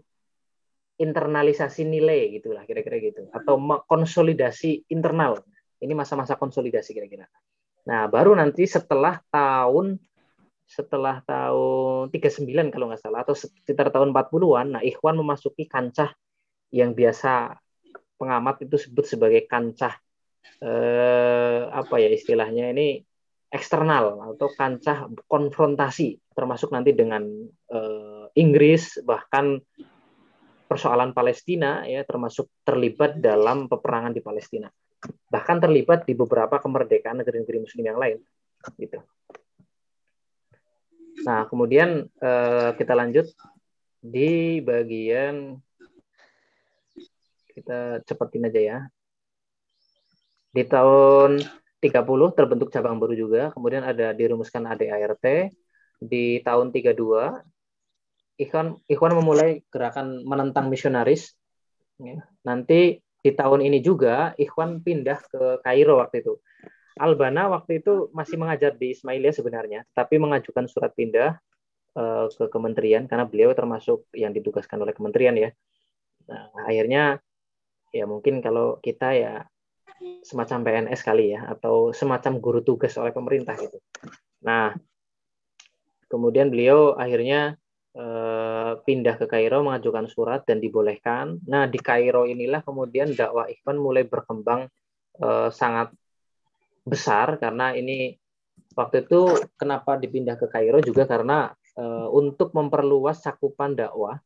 internalisasi nilai gitulah kira-kira gitu. Atau konsolidasi internal. Ini masa-masa konsolidasi kira-kira. Nah baru nanti setelah tahun setelah tahun 39 kalau nggak salah atau sekitar tahun 40-an nah Ikhwan memasuki kancah yang biasa pengamat itu sebut sebagai kancah eh, apa ya istilahnya ini eksternal atau kancah konfrontasi termasuk nanti dengan eh, Inggris bahkan persoalan Palestina ya termasuk terlibat dalam peperangan di Palestina. Bahkan terlibat di beberapa kemerdekaan negeri-negeri muslim yang lain gitu nah kemudian eh, kita lanjut di bagian kita cepetin aja ya di tahun 30 terbentuk cabang baru juga kemudian ada dirumuskan ADART di tahun 32 Ikhwan Ikhwan memulai gerakan menentang misionaris. Ya. Nanti di tahun ini juga Ikhwan pindah ke Kairo waktu itu. Albana waktu itu masih mengajar di Ismailia sebenarnya, tapi mengajukan surat pindah uh, ke kementerian karena beliau termasuk yang ditugaskan oleh kementerian ya. Nah, akhirnya ya mungkin kalau kita ya semacam PNS kali ya atau semacam guru tugas oleh pemerintah gitu. Nah, kemudian beliau akhirnya Eh, pindah ke Kairo mengajukan surat dan dibolehkan. Nah di Kairo inilah kemudian dakwah Ikhwan mulai berkembang uh, sangat besar karena ini waktu itu kenapa dipindah ke Kairo juga karena uh, untuk memperluas cakupan dakwah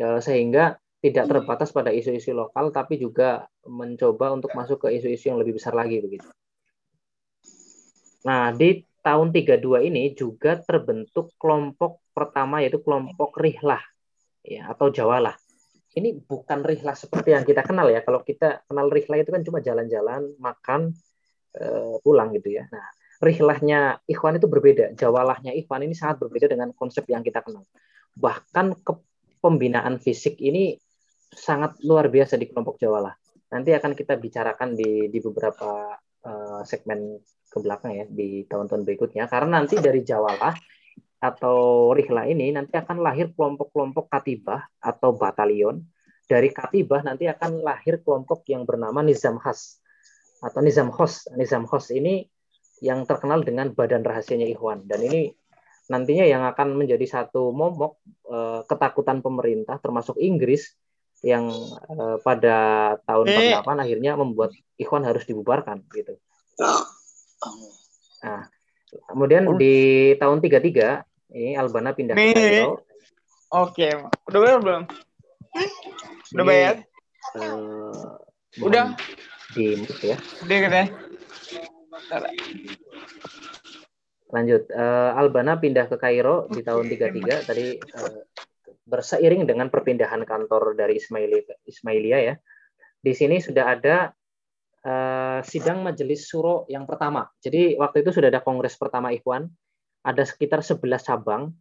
uh, sehingga tidak terbatas pada isu-isu lokal tapi juga mencoba untuk masuk ke isu-isu yang lebih besar lagi begitu. Nah, di tahun 32 ini juga terbentuk kelompok pertama yaitu kelompok Rihlah ya atau Jawalah. Ini bukan Rihlah seperti yang kita kenal ya. Kalau kita kenal Rihlah itu kan cuma jalan-jalan, makan, pulang gitu ya. Nah, Rihlahnya Ikhwan itu berbeda. Jawalahnya Ikhwan ini sangat berbeda dengan konsep yang kita kenal. Bahkan ke pembinaan fisik ini sangat luar biasa di kelompok Jawalah. Nanti akan kita bicarakan di di beberapa uh, segmen ke belakang ya di tahun-tahun berikutnya karena nanti dari Jawalah atau Rihla ini nanti akan lahir kelompok-kelompok katibah atau batalion. Dari katibah nanti akan lahir kelompok yang bernama Nizam Khas atau Nizam Khos. Nizam Khos ini yang terkenal dengan badan rahasianya Ikhwan dan ini nantinya yang akan menjadi satu momok eh, ketakutan pemerintah termasuk Inggris yang eh, pada tahun 48 eh. akhirnya membuat Ikhwan harus dibubarkan gitu. Nah, kemudian di tahun 33 ini Albana pindah ke Kairo. Oke, udah bayar belum? Udah bayar? Uh, udah. Di ya. Udah katanya. Lanjut, uh, Albana pindah ke Kairo di tahun 33 tadi uh, berseiring dengan perpindahan kantor dari Ismaili Ismailia ya. Di sini sudah ada uh, sidang majelis suro yang pertama. Jadi waktu itu sudah ada kongres pertama Ikhwan ada sekitar 11 cabang.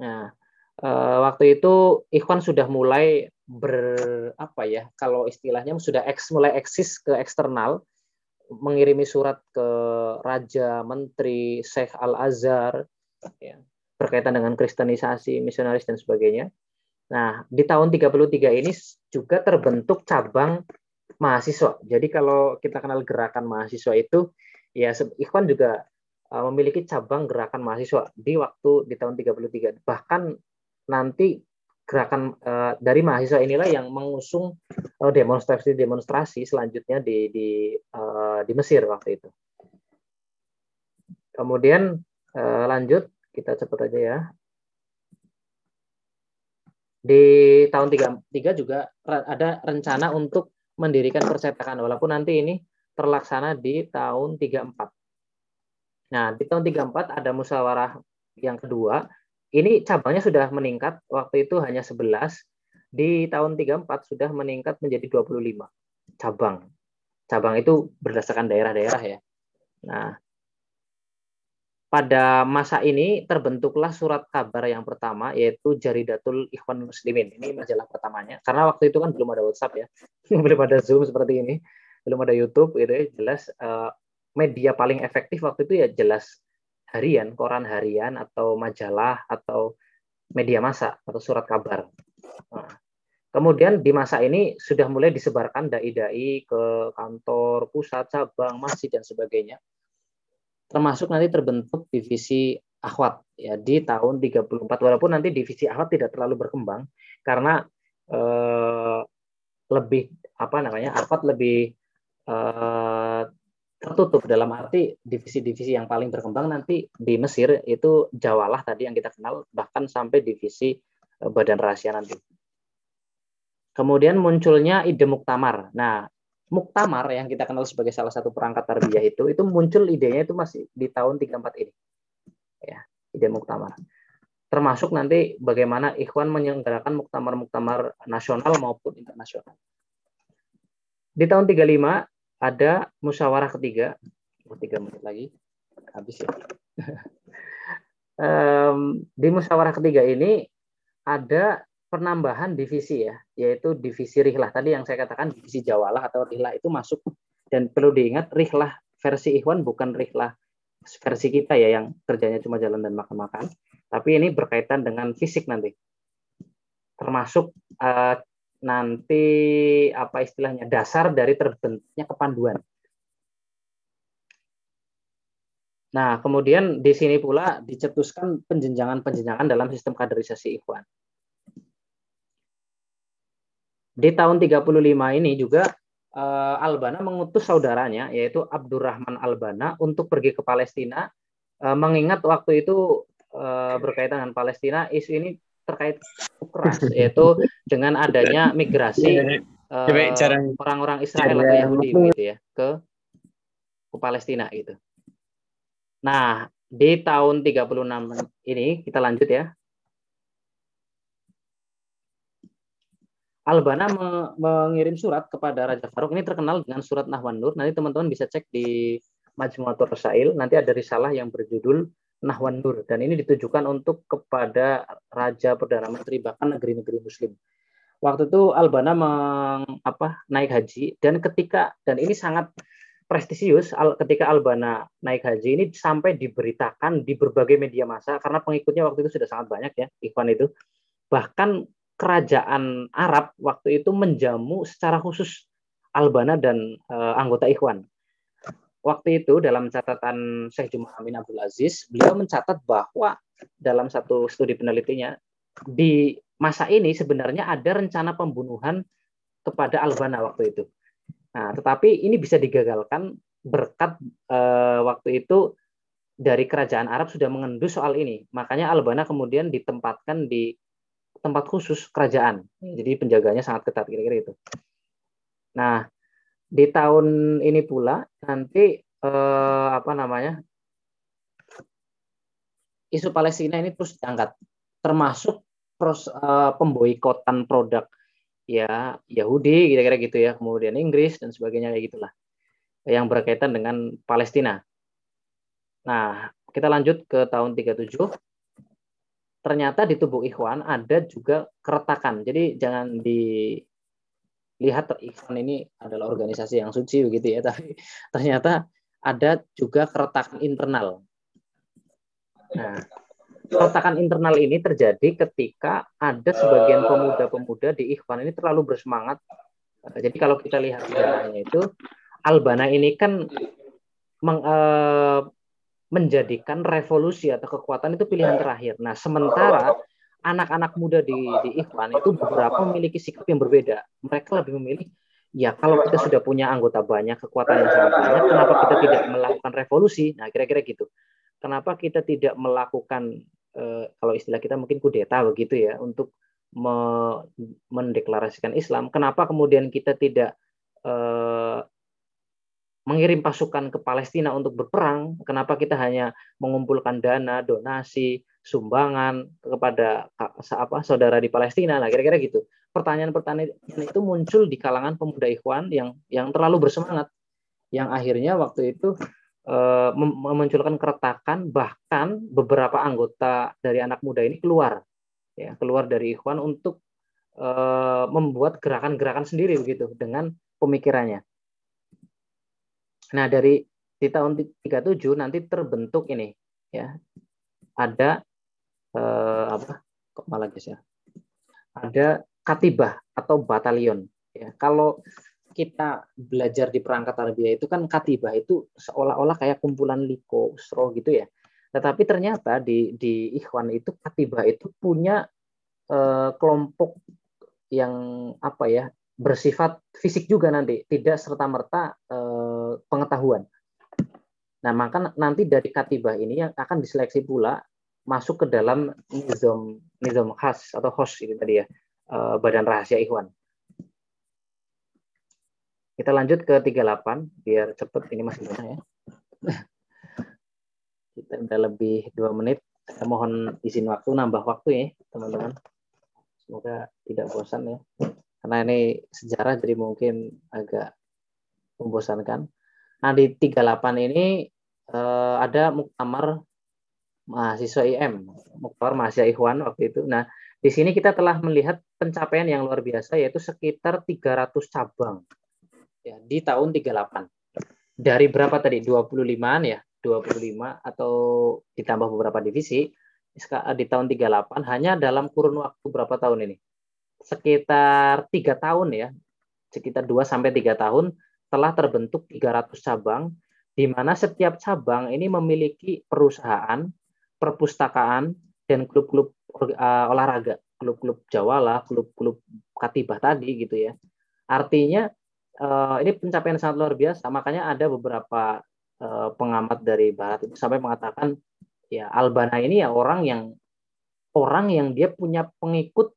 Nah, eh, waktu itu Ikhwan sudah mulai ber apa ya kalau istilahnya sudah eks, mulai eksis ke eksternal mengirimi surat ke raja, menteri, Syekh Al Azhar ya, berkaitan dengan kristenisasi, misionaris dan sebagainya. Nah, di tahun 33 ini juga terbentuk cabang mahasiswa. Jadi kalau kita kenal gerakan mahasiswa itu ya Ikhwan juga Uh, memiliki cabang gerakan mahasiswa di waktu di tahun 33. Bahkan nanti gerakan uh, dari mahasiswa inilah yang mengusung uh, demonstrasi-demonstrasi selanjutnya di di uh, di Mesir waktu itu. Kemudian uh, lanjut kita cepat aja ya. Di tahun 33 juga ada rencana untuk mendirikan percetakan walaupun nanti ini terlaksana di tahun 34 Nah, di tahun 34 ada musyawarah yang kedua. Ini cabangnya sudah meningkat, waktu itu hanya 11. Di tahun 34 sudah meningkat menjadi 25 cabang. Cabang itu berdasarkan daerah-daerah ya. Nah, pada masa ini terbentuklah surat kabar yang pertama yaitu Jaridatul Ikhwan Muslimin. Ini majalah pertamanya. Karena waktu itu kan belum ada WhatsApp ya. belum ada Zoom seperti ini. Belum ada YouTube gitu ya. Jelas uh, media paling efektif waktu itu ya jelas harian, koran harian atau majalah atau media massa atau surat kabar. Nah, kemudian di masa ini sudah mulai disebarkan dai-dai ke kantor, pusat, cabang, masjid dan sebagainya. Termasuk nanti terbentuk divisi akhwat ya di tahun 34 walaupun nanti divisi akhwat tidak terlalu berkembang karena eh, lebih apa namanya akhwat lebih eh, tertutup dalam arti divisi-divisi yang paling berkembang nanti di Mesir itu Jawalah tadi yang kita kenal bahkan sampai divisi eh, Badan Rahasia nanti. Kemudian munculnya ide muktamar. Nah, muktamar yang kita kenal sebagai salah satu perangkat tarbiyah itu itu muncul idenya itu masih di tahun 34 ini. Ya, ide muktamar. Termasuk nanti bagaimana Ikhwan menyelenggarakan muktamar-muktamar nasional maupun internasional. Di tahun 35 ada musyawarah ketiga, tiga menit lagi, habis ya. um, di musyawarah ketiga ini ada penambahan divisi ya, yaitu divisi rihlah. Tadi yang saya katakan divisi jawalah atau rihlah itu masuk. Dan perlu diingat rihlah versi Ikhwan bukan rihlah versi kita ya yang kerjanya cuma jalan dan makan-makan, tapi ini berkaitan dengan fisik nanti, termasuk uh, nanti apa istilahnya dasar dari terbentuknya kepanduan. Nah, kemudian di sini pula dicetuskan penjenjangan-penjenjangan dalam sistem kaderisasi Ikhwan. Di tahun 35 ini juga uh, Albana mengutus saudaranya yaitu Abdurrahman Albana untuk pergi ke Palestina uh, mengingat waktu itu uh, berkaitan dengan Palestina isu ini terkait keras yaitu dengan adanya migrasi iya, iya. Eh, orang-orang uh, Israel iya, atau Yahudi gitu ya ke ke Palestina gitu. Nah, di tahun 36 ini kita lanjut ya. Albana me mengirim surat kepada Raja Faruk. Ini terkenal dengan surat Nahwan Nur. Nanti teman-teman bisa cek di Majmuatur Rasail. Nanti ada risalah yang berjudul Nahwan Nur dan ini ditujukan untuk kepada raja perdana menteri bahkan negeri-negeri muslim. Waktu itu Albana meng, apa, naik haji dan ketika dan ini sangat prestisius ketika Albana naik haji ini sampai diberitakan di berbagai media massa karena pengikutnya waktu itu sudah sangat banyak ya Ikhwan itu. Bahkan kerajaan Arab waktu itu menjamu secara khusus Albana dan uh, anggota Ikhwan. Waktu itu dalam catatan Syekh Jumah Amin Abdul Aziz, beliau mencatat bahwa dalam satu studi penelitinya di masa ini sebenarnya ada rencana pembunuhan kepada Albana waktu itu. Nah, tetapi ini bisa digagalkan berkat uh, waktu itu dari kerajaan Arab sudah mengendus soal ini. Makanya Albana kemudian ditempatkan di tempat khusus kerajaan. Jadi penjaganya sangat ketat kira-kira itu. Nah, di tahun ini pula nanti eh, apa namanya? isu Palestina ini terus diangkat termasuk pros, eh, pemboikotan produk ya Yahudi kira-kira gitu ya, kemudian Inggris dan sebagainya kayak gitulah. Yang berkaitan dengan Palestina. Nah, kita lanjut ke tahun 37 ternyata di tubuh Ikhwan ada juga keretakan. Jadi jangan dilihat Ikhwan ini adalah organisasi yang suci begitu ya, tapi ternyata ada juga keretakan internal. Nah, keretakan internal ini terjadi ketika ada sebagian pemuda-pemuda di Ikhwan ini terlalu bersemangat. Jadi kalau kita lihat sejarahnya itu, Albana ini kan meng, eh, menjadikan revolusi atau kekuatan itu pilihan terakhir. Nah, sementara anak-anak muda di, di Ikhwan itu beberapa memiliki sikap yang berbeda. Mereka lebih memilih, ya kalau kita sudah punya anggota banyak, kekuatan yang sangat banyak, kenapa kita tidak melakukan revolusi? Nah, kira-kira gitu. Kenapa kita tidak melakukan, eh, kalau istilah kita mungkin kudeta begitu ya, untuk me mendeklarasikan Islam? Kenapa kemudian kita tidak eh, mengirim pasukan ke Palestina untuk berperang, kenapa kita hanya mengumpulkan dana, donasi, sumbangan kepada apa saudara di Palestina? Nah, kira-kira gitu. Pertanyaan-pertanyaan itu muncul di kalangan pemuda Ikhwan yang yang terlalu bersemangat, yang akhirnya waktu itu uh, memunculkan keretakan, bahkan beberapa anggota dari anak muda ini keluar, ya keluar dari Ikhwan untuk uh, membuat gerakan-gerakan sendiri begitu dengan pemikirannya. Nah, dari di tahun 37 nanti terbentuk ini ya. Ada eh, apa? Kok malah guys ya. Ada katibah atau batalion ya. Kalau kita belajar di perangkat tarbiyah itu kan katibah itu seolah-olah kayak kumpulan liko, usro gitu ya. Tetapi ternyata di di Ikhwan itu katibah itu punya eh, kelompok yang apa ya bersifat fisik juga nanti, tidak serta-merta eh, pengetahuan. Nah, maka nanti dari katibah ini yang akan diseleksi pula masuk ke dalam nizam nizam khas atau host itu tadi ya, eh, badan rahasia Ikhwan. Kita lanjut ke 38 biar cepet ini masih banyak ya. Kita udah lebih dua menit. Saya mohon izin waktu, nambah waktu ya, teman-teman. Semoga tidak bosan ya karena ini sejarah jadi mungkin agak membosankan. Nah di 38 ini eh, ada muktamar mahasiswa IM, muktamar mahasiswa Ikhwan waktu itu. Nah di sini kita telah melihat pencapaian yang luar biasa yaitu sekitar 300 cabang ya, di tahun 38. Dari berapa tadi? 25-an ya, 25 atau ditambah beberapa divisi di tahun 38 hanya dalam kurun waktu berapa tahun ini? sekitar tiga tahun ya, sekitar 2 sampai tiga tahun telah terbentuk 300 cabang di mana setiap cabang ini memiliki perusahaan, perpustakaan dan klub-klub uh, olahraga, klub-klub jawala, klub-klub katibah tadi gitu ya. Artinya uh, ini pencapaian sangat luar biasa. Makanya ada beberapa uh, pengamat dari barat itu sampai mengatakan ya Albana ini ya orang yang orang yang dia punya pengikut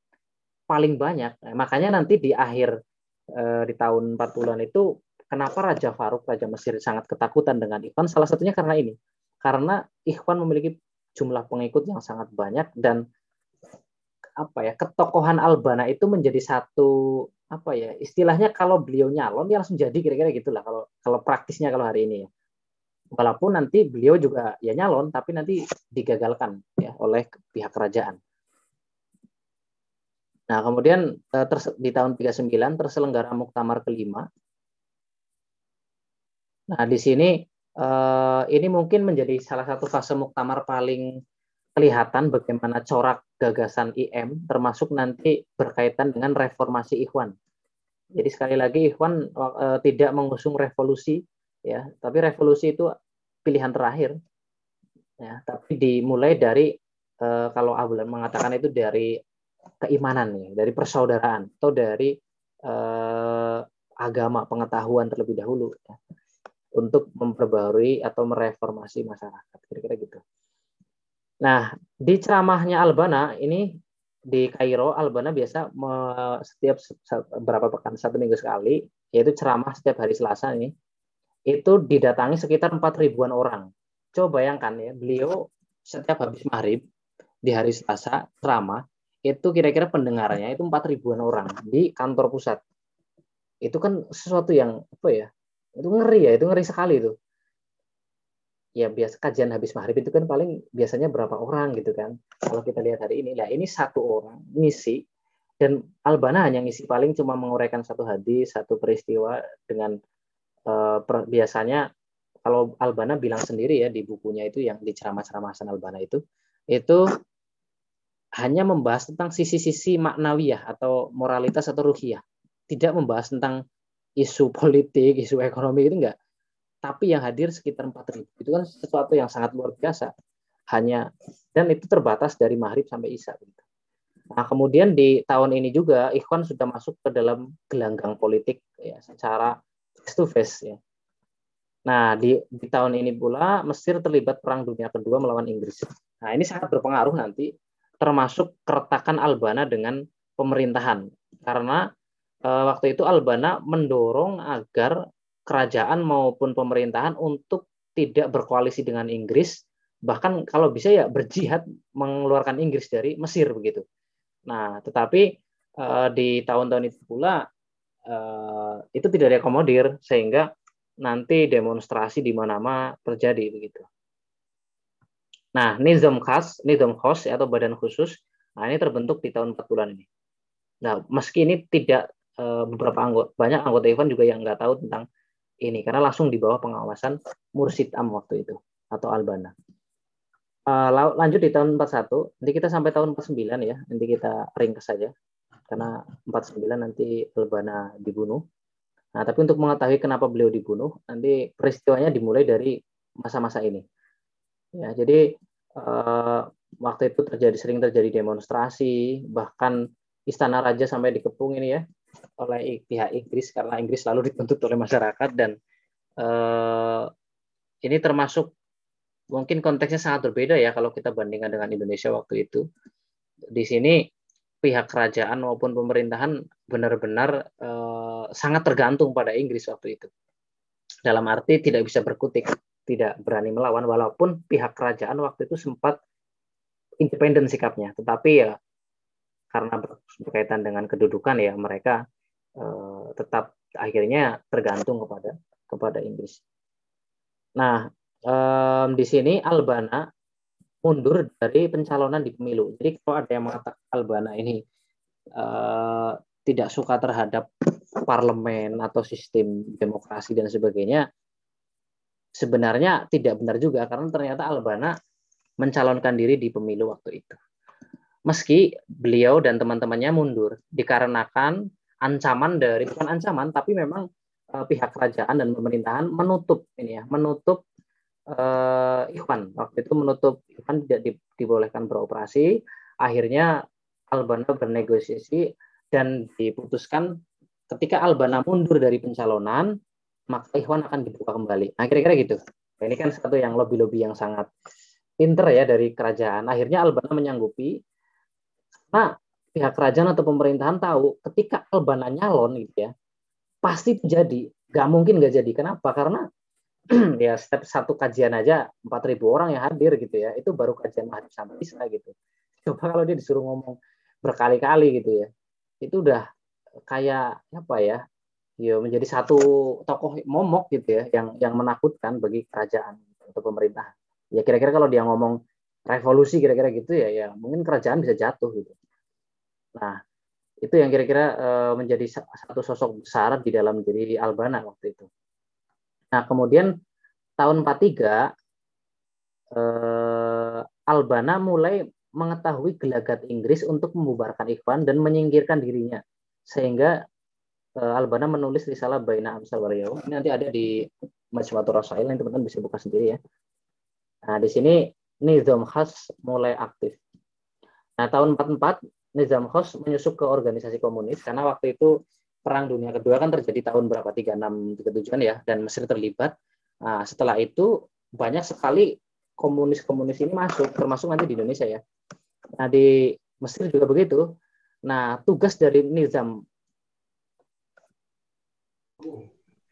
paling banyak. Nah, makanya nanti di akhir eh, di tahun 40-an itu kenapa Raja Faruk, Raja Mesir sangat ketakutan dengan Ikhwan? Salah satunya karena ini. Karena Ikhwan memiliki jumlah pengikut yang sangat banyak dan apa ya ketokohan Albana itu menjadi satu apa ya istilahnya kalau beliau nyalon dia langsung jadi kira-kira gitulah kalau kalau praktisnya kalau hari ini ya. Walaupun nanti beliau juga ya nyalon tapi nanti digagalkan ya oleh pihak kerajaan. Nah kemudian eh, di tahun 39 terselenggara muktamar kelima. Nah di sini eh, ini mungkin menjadi salah satu fase muktamar paling kelihatan bagaimana corak gagasan IM termasuk nanti berkaitan dengan reformasi Ikhwan. Jadi sekali lagi Ikhwan e, tidak mengusung revolusi ya, tapi revolusi itu pilihan terakhir. Ya, tapi dimulai dari e, kalau Abulan mengatakan itu dari keimanan ya, dari persaudaraan atau dari e, agama pengetahuan terlebih dahulu ya, untuk memperbarui atau mereformasi masyarakat kira-kira gitu. Nah, di ceramahnya Albana ini di Kairo, Albana biasa setiap berapa pekan satu minggu sekali, yaitu ceramah setiap hari Selasa ini, itu didatangi sekitar empat ribuan orang. Coba bayangkan ya, beliau setiap habis maghrib di hari Selasa ceramah itu kira-kira pendengarnya itu empat ribuan orang di kantor pusat. Itu kan sesuatu yang apa ya? Itu ngeri ya, itu ngeri sekali itu. Ya biasa kajian habis maghrib itu kan paling biasanya berapa orang gitu kan. Kalau kita lihat hari ini lah ini satu orang ngisi dan Albana hanya ngisi paling cuma menguraikan satu hadis satu peristiwa dengan uh, per, biasanya kalau Albana bilang sendiri ya di bukunya itu yang di ceramah-ceramah Hasan Albana itu itu hanya membahas tentang sisi-sisi maknawiyah atau moralitas atau ruhiyah. Tidak membahas tentang isu politik isu ekonomi itu enggak tapi yang hadir sekitar 4.000. Itu kan sesuatu yang sangat luar biasa. Hanya dan itu terbatas dari maghrib sampai isya. Nah, kemudian di tahun ini juga Ikhwan sudah masuk ke dalam gelanggang politik ya secara face to face ya. Nah, di, di tahun ini pula Mesir terlibat perang dunia kedua melawan Inggris. Nah, ini sangat berpengaruh nanti termasuk keretakan Albana dengan pemerintahan karena waktu itu Albana mendorong agar kerajaan maupun pemerintahan untuk tidak berkoalisi dengan Inggris, bahkan kalau bisa ya berjihad mengeluarkan Inggris dari Mesir begitu. Nah, tetapi uh, di tahun-tahun itu pula uh, itu tidak diakomodir sehingga nanti demonstrasi di mana-mana terjadi begitu. Nah, nizam khas, nizam khos atau badan khusus, nah ini terbentuk di tahun 4 bulan ini. Nah, meski ini tidak beberapa anggota banyak anggota Ivan juga yang nggak tahu tentang ini karena langsung di bawah pengawasan Mursid Am waktu itu atau Albana. Uh, lanjut di tahun 41, nanti kita sampai tahun 49 ya, nanti kita ringkas saja karena 49 nanti Albana dibunuh. Nah, tapi untuk mengetahui kenapa beliau dibunuh, nanti peristiwanya dimulai dari masa-masa ini. Ya, jadi uh, waktu itu terjadi sering terjadi demonstrasi, bahkan istana raja sampai dikepung ini ya oleh pihak Inggris karena Inggris selalu dituntut oleh masyarakat dan uh, ini termasuk mungkin konteksnya sangat berbeda ya kalau kita bandingkan dengan Indonesia waktu itu. Di sini pihak kerajaan maupun pemerintahan benar-benar uh, sangat tergantung pada Inggris waktu itu. Dalam arti tidak bisa berkutik, tidak berani melawan walaupun pihak kerajaan waktu itu sempat independen sikapnya, tetapi ya karena berkaitan dengan kedudukan ya mereka eh, tetap akhirnya tergantung kepada kepada Inggris. Nah eh, di sini Albana mundur dari pencalonan di pemilu. Jadi kalau ada yang mengatakan Albana ini eh, tidak suka terhadap parlemen atau sistem demokrasi dan sebagainya, sebenarnya tidak benar juga karena ternyata Albana mencalonkan diri di pemilu waktu itu meski beliau dan teman-temannya mundur dikarenakan ancaman dari bukan ancaman tapi memang uh, pihak kerajaan dan pemerintahan menutup ini ya menutup uh, Ikhwan waktu itu menutup Ikhwan tidak di, dibolehkan beroperasi. Akhirnya Albana bernegosiasi dan diputuskan ketika Albana mundur dari pencalonan maka Ikhwan akan dibuka kembali. Nah kira-kira gitu. Nah, ini kan satu yang lobby-lobby yang sangat pinter ya dari kerajaan. Akhirnya Albana menyanggupi nah pihak kerajaan atau pemerintahan tahu ketika Albana nyalon gitu ya, pasti terjadi. Gak mungkin gak jadi. Kenapa? Karena ya setiap satu kajian aja 4.000 orang yang hadir gitu ya, itu baru kajian mahasiswa sampai bisa gitu. Coba kalau dia disuruh ngomong berkali-kali gitu ya itu udah kayak apa ya ya menjadi satu tokoh momok gitu ya yang yang menakutkan bagi kerajaan atau pemerintah ya kira-kira kalau dia ngomong revolusi kira-kira gitu ya ya mungkin kerajaan bisa jatuh gitu nah itu yang kira-kira uh, menjadi satu sosok besar di dalam diri Albana waktu itu nah kemudian tahun 43 uh, Albana mulai mengetahui gelagat Inggris untuk membubarkan Ikhwan dan menyingkirkan dirinya sehingga uh, Albana menulis risalah Baina Amsal Waryaw. Ini nanti ada di Majmuatul Rasail yang teman-teman bisa buka sendiri ya. Nah, di sini Nizam Khas mulai aktif. Nah, tahun 44 Nizam Khas menyusup ke organisasi komunis karena waktu itu Perang Dunia Kedua kan terjadi tahun berapa? 36 37 ya dan Mesir terlibat. Nah, setelah itu banyak sekali komunis-komunis ini masuk termasuk nanti di Indonesia ya. Nah, di Mesir juga begitu. Nah, tugas dari Nizam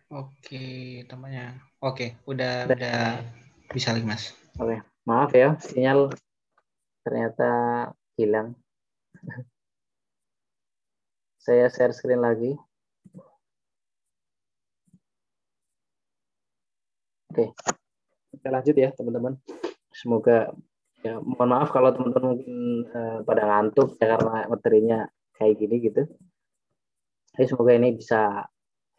Oke, temannya. Oke, udah udah, udah bisa lagi, Mas. Oke, maaf ya, sinyal ternyata hilang. Saya share screen lagi. Oke, kita lanjut ya, teman-teman. Semoga ya mohon maaf kalau teman-teman mungkin uh, pada ngantuk ya karena materinya kayak gini gitu. Tapi semoga ini bisa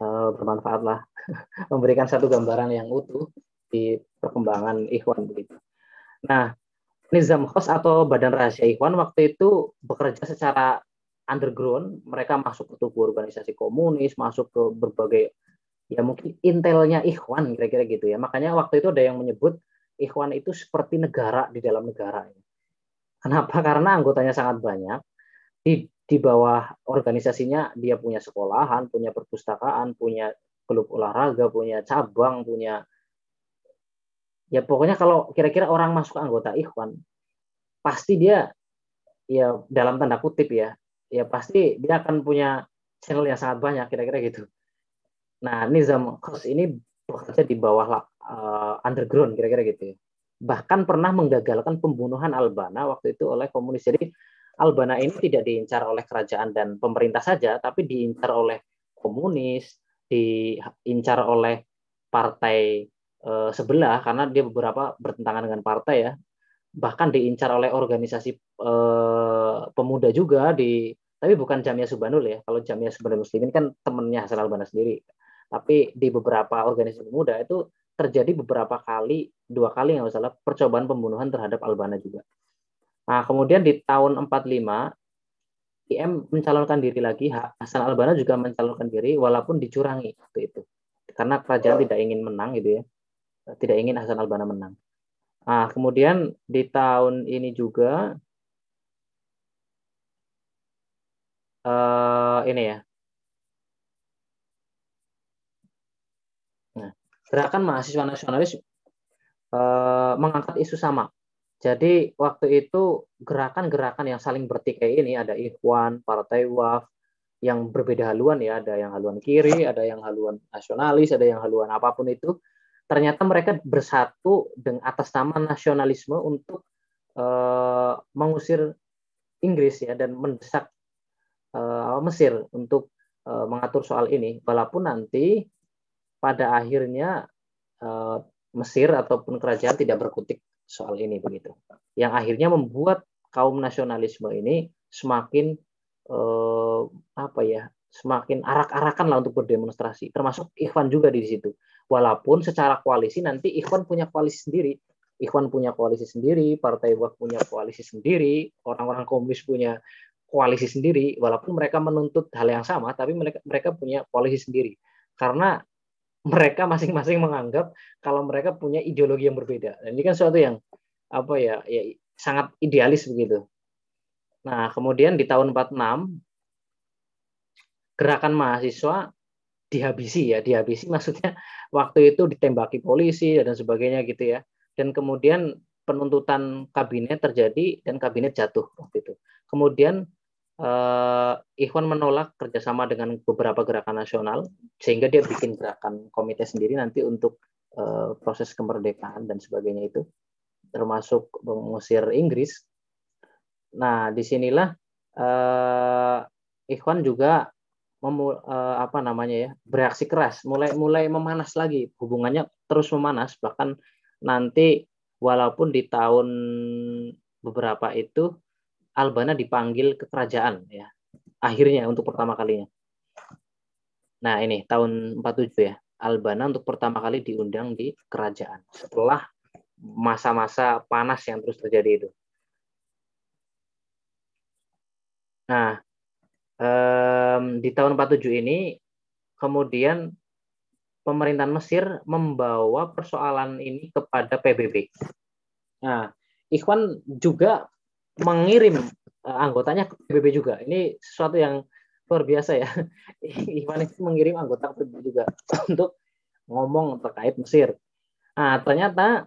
Eh, bermanfaat lah memberikan satu gambaran yang utuh di perkembangan Ikhwan begitu. Nah, Nizam Khos atau Badan Rahasia Ikhwan waktu itu bekerja secara underground, mereka masuk ke tubuh organisasi komunis, masuk ke berbagai ya mungkin intelnya Ikhwan kira-kira gitu ya. Makanya waktu itu ada yang menyebut Ikhwan itu seperti negara di dalam negara. Kenapa? Karena anggotanya sangat banyak. Di di bawah organisasinya dia punya sekolahan, punya perpustakaan, punya klub olahraga, punya cabang, punya ya pokoknya kalau kira-kira orang masuk anggota Ikhwan pasti dia ya dalam tanda kutip ya ya pasti dia akan punya channel yang sangat banyak kira-kira gitu. Nah Nizam Khos ini bekerja di bawah uh, underground kira-kira gitu ya. Bahkan pernah menggagalkan pembunuhan Albana waktu itu oleh komunis. Jadi Albana ini tidak diincar oleh kerajaan dan pemerintah saja, tapi diincar oleh komunis, diincar oleh partai e, sebelah karena dia beberapa bertentangan dengan partai ya. Bahkan diincar oleh organisasi e, pemuda juga di tapi bukan Jamia Subanul ya. Kalau Jamia Subanul Muslimin kan temennya Hasan Albana sendiri. Tapi di beberapa organisasi pemuda itu terjadi beberapa kali, dua kali yang salah percobaan pembunuhan terhadap Albana juga. Nah, kemudian di tahun 45 IM mencalonkan diri lagi, Hasan Albana juga mencalonkan diri walaupun dicurangi waktu itu. Karena kerajaan tidak ingin menang gitu ya. Tidak ingin Hasan Albana menang. Nah, kemudian di tahun ini juga uh, ini ya. Nah, gerakan mahasiswa nasionalis uh, mengangkat isu sama jadi waktu itu gerakan-gerakan yang saling bertikai ini ada Ikhwan, Partai Waf, yang berbeda haluan ya, ada yang haluan kiri, ada yang haluan nasionalis, ada yang haluan apa pun itu. Ternyata mereka bersatu dengan atas nama nasionalisme untuk uh, mengusir Inggris ya dan mendesak uh, Mesir untuk uh, mengatur soal ini. Walaupun nanti pada akhirnya uh, Mesir ataupun kerajaan tidak berkutik soal ini begitu. Yang akhirnya membuat kaum nasionalisme ini semakin eh, apa ya, semakin arak-arakan lah untuk berdemonstrasi. Termasuk Ikhwan juga di situ. Walaupun secara koalisi nanti Ikhwan punya koalisi sendiri. Ikhwan punya koalisi sendiri, Partai Wak punya koalisi sendiri, orang-orang komunis punya koalisi sendiri, walaupun mereka menuntut hal yang sama, tapi mereka mereka punya koalisi sendiri. Karena mereka masing-masing menganggap kalau mereka punya ideologi yang berbeda. Dan ini kan suatu yang apa ya, ya sangat idealis begitu. Nah, kemudian di tahun 46 gerakan mahasiswa dihabisi ya, dihabisi maksudnya waktu itu ditembaki polisi dan sebagainya gitu ya. Dan kemudian penuntutan kabinet terjadi dan kabinet jatuh waktu itu. Kemudian uh, Ikhwan menolak kerjasama dengan beberapa gerakan nasional sehingga dia bikin gerakan komite sendiri nanti untuk uh, proses kemerdekaan dan sebagainya itu termasuk mengusir Inggris. Nah di sinilah uh, Ikhwan juga memu, uh, apa namanya ya bereaksi keras, mulai mulai memanas lagi hubungannya terus memanas bahkan nanti walaupun di tahun beberapa itu Albana dipanggil ke kerajaan ya akhirnya untuk pertama kalinya. Nah ini tahun 47 ya Albana untuk pertama kali diundang di kerajaan setelah masa-masa panas yang terus terjadi itu. Nah, um, di tahun 47 ini kemudian pemerintahan Mesir membawa persoalan ini kepada PBB. Nah, Ikhwan juga mengirim uh, anggotanya ke PBB juga. Ini sesuatu yang luar biasa ya. Ikhwan itu mengirim anggota PBB juga untuk ngomong terkait Mesir. Nah, ternyata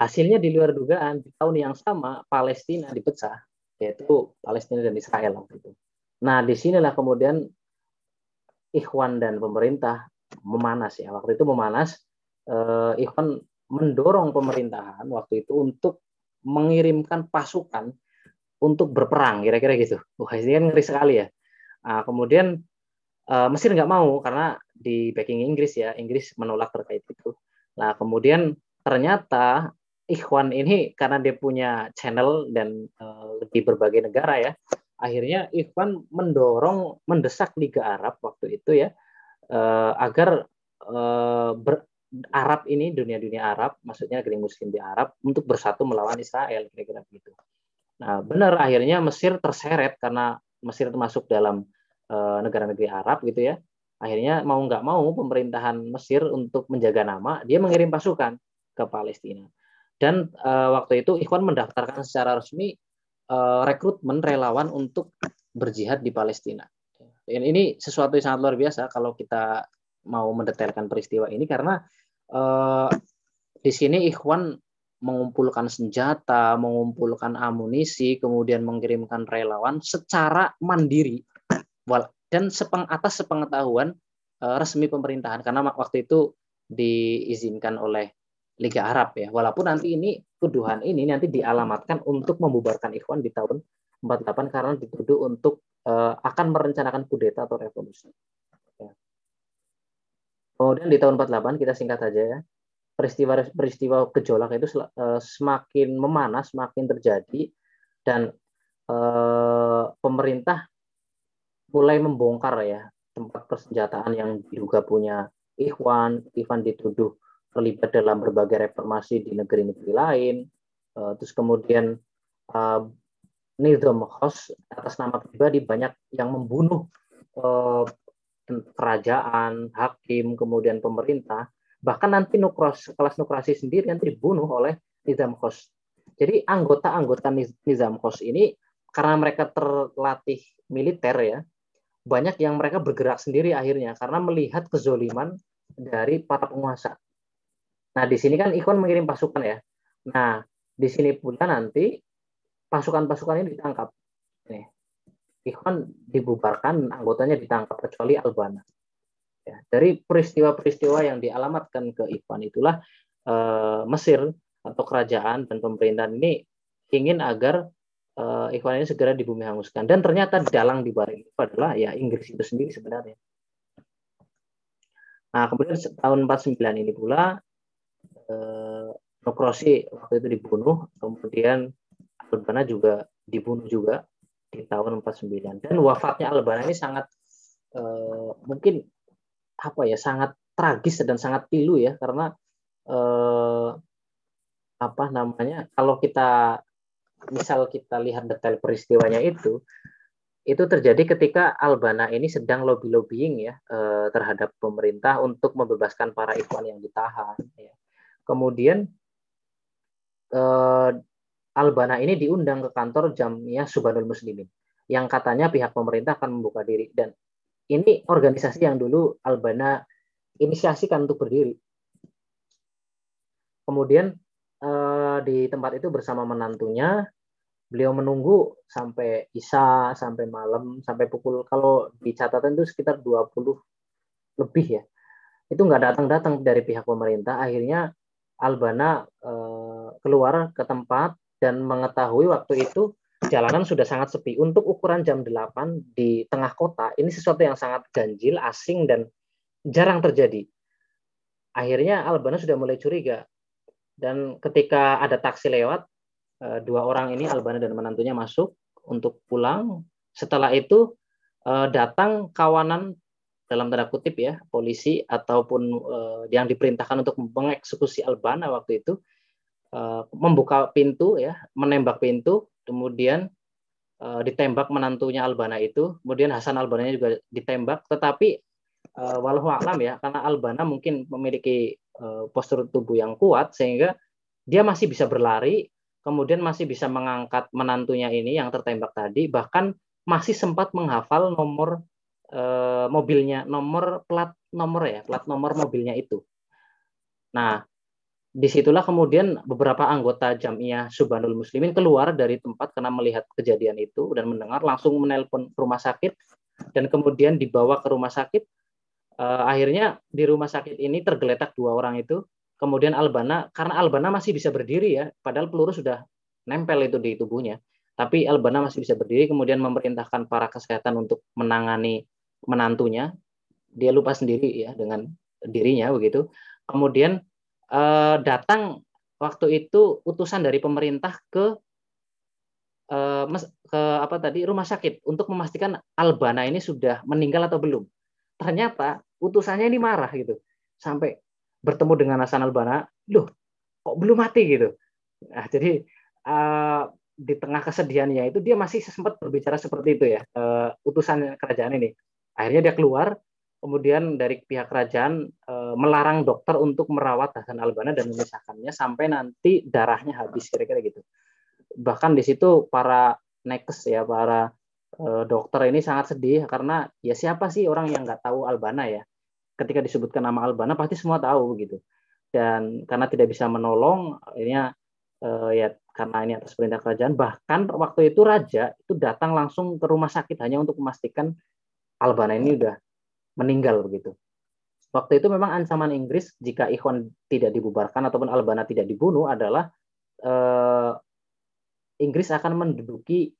hasilnya di luar dugaan di tahun yang sama Palestina dipecah yaitu Palestina dan Israel waktu itu. Nah, di sinilah kemudian Ikhwan dan pemerintah memanas ya. Waktu itu memanas, eh, Ikhwan mendorong pemerintahan waktu itu untuk mengirimkan pasukan untuk berperang, kira-kira gitu. Wah, ini kan ngeri sekali ya. Nah, kemudian eh, Mesir nggak mau karena di backing Inggris ya, Inggris menolak terkait itu. Nah, kemudian ternyata Ikhwan ini karena dia punya channel dan uh, di berbagai negara ya, akhirnya Ikhwan mendorong, mendesak Liga Arab waktu itu ya, uh, agar uh, ber, Arab ini dunia-dunia Arab, maksudnya negeri Muslim di Arab untuk bersatu melawan Israel kira-kira begitu. Nah benar akhirnya Mesir terseret karena Mesir termasuk dalam uh, negara negeri Arab gitu ya. Akhirnya mau nggak mau pemerintahan Mesir untuk menjaga nama dia mengirim pasukan ke Palestina. Dan uh, waktu itu Ikhwan mendaftarkan secara resmi rekrutmen relawan untuk berjihad di Palestina. Dan ini sesuatu yang sangat luar biasa kalau kita mau mendetailkan peristiwa ini karena uh, di sini Ikhwan mengumpulkan senjata, mengumpulkan amunisi, kemudian mengirimkan relawan secara mandiri dan sepeng atas sepengetahuan uh, resmi pemerintahan karena waktu itu diizinkan oleh Liga Arab ya. Walaupun nanti ini tuduhan ini nanti dialamatkan untuk membubarkan Ikhwan di tahun 48 karena dituduh untuk uh, akan merencanakan kudeta atau revolusi. Ya. Kemudian di tahun 48 kita singkat saja ya. Peristiwa-peristiwa gejolak itu uh, semakin memanas, semakin terjadi dan uh, pemerintah mulai membongkar ya tempat persenjataan yang diduga punya Ikhwan, Ikhwan dituduh terlibat dalam berbagai reformasi di negeri-negeri lain. Uh, terus kemudian uh, Nizam Khos atas nama pribadi banyak yang membunuh uh, kerajaan, hakim, kemudian pemerintah. Bahkan nanti nukros, kelas nukrasi sendiri nanti dibunuh oleh Nizam Khos. Jadi anggota-anggota Nizam Khos ini karena mereka terlatih militer ya, banyak yang mereka bergerak sendiri akhirnya karena melihat kezoliman dari para penguasa. Nah, di sini kan Ikhwan mengirim pasukan ya. Nah, di sini pula nanti pasukan-pasukan ini ditangkap. Nih. Ikhwan dibubarkan, anggotanya ditangkap kecuali Albana. Ya, dari peristiwa-peristiwa yang dialamatkan ke Ikhwan itulah eh, Mesir atau kerajaan dan pemerintahan ini ingin agar eh, Ikhwan ini segera di bumi hanguskan. Dan ternyata dalang di balik itu adalah ya Inggris itu sendiri sebenarnya. Nah, kemudian tahun 49 ini pula eh, Nokrosi waktu itu dibunuh, kemudian Albana juga dibunuh juga di tahun 49 dan wafatnya Albana ini sangat eh, mungkin apa ya sangat tragis dan sangat pilu ya karena eh, apa namanya kalau kita misal kita lihat detail peristiwanya itu itu terjadi ketika Albana ini sedang lobby lobbying ya eh, terhadap pemerintah untuk membebaskan para ikhwan yang ditahan ya Kemudian eh, Albana ini diundang ke kantor Jamiyah Subhanul Muslimin yang katanya pihak pemerintah akan membuka diri. Dan ini organisasi yang dulu Albana inisiasikan untuk berdiri. Kemudian eh, di tempat itu bersama menantunya beliau menunggu sampai isya sampai malam sampai pukul kalau di catatan itu sekitar 20 lebih ya. Itu nggak datang-datang dari pihak pemerintah. Akhirnya Albana uh, keluar ke tempat dan mengetahui waktu itu jalanan sudah sangat sepi. Untuk ukuran jam 8 di tengah kota, ini sesuatu yang sangat ganjil, asing, dan jarang terjadi. Akhirnya Albana sudah mulai curiga. Dan ketika ada taksi lewat, eh, dua orang ini, Albana dan menantunya masuk untuk pulang. Setelah itu eh, datang kawanan dalam tanda kutip ya polisi ataupun uh, yang diperintahkan untuk mengeksekusi Albana waktu itu uh, membuka pintu ya menembak pintu kemudian uh, ditembak menantunya Albana itu kemudian Hasan Albana juga ditembak. Tetapi uh, walau alam ya karena Albana mungkin memiliki uh, postur tubuh yang kuat sehingga dia masih bisa berlari kemudian masih bisa mengangkat menantunya ini yang tertembak tadi bahkan masih sempat menghafal nomor eh, mobilnya, nomor plat nomor ya, plat nomor mobilnya itu. Nah, di situlah kemudian beberapa anggota Jamiah Subhanul Muslimin keluar dari tempat karena melihat kejadian itu dan mendengar langsung menelpon rumah sakit dan kemudian dibawa ke rumah sakit. Uh, akhirnya di rumah sakit ini tergeletak dua orang itu. Kemudian Albana karena Albana masih bisa berdiri ya, padahal peluru sudah nempel itu di tubuhnya. Tapi Albana masih bisa berdiri, kemudian memerintahkan para kesehatan untuk menangani menantunya dia lupa sendiri ya dengan dirinya begitu. Kemudian eh, datang waktu itu utusan dari pemerintah ke eh, ke apa tadi rumah sakit untuk memastikan Albana ini sudah meninggal atau belum. Ternyata utusannya ini marah gitu. Sampai bertemu dengan Hasan Albana loh kok belum mati? gitu. Nah jadi uh, di tengah kesedihannya itu dia masih sempat berbicara seperti itu ya uh, utusan kerajaan ini Akhirnya dia keluar, kemudian dari pihak kerajaan e, melarang dokter untuk merawat Hasan Albana dan memisahkannya sampai nanti darahnya habis kira-kira gitu. Bahkan di situ para nekes ya para e, dokter ini sangat sedih karena ya siapa sih orang yang nggak tahu Albana ya. Ketika disebutkan nama Albana pasti semua tahu gitu. Dan karena tidak bisa menolong akhirnya e, ya karena ini atas perintah kerajaan bahkan waktu itu raja itu datang langsung ke rumah sakit hanya untuk memastikan Albana ini udah meninggal begitu. Waktu itu memang ancaman Inggris jika Ikhwan tidak dibubarkan ataupun Albana tidak dibunuh adalah eh, Inggris akan menduduki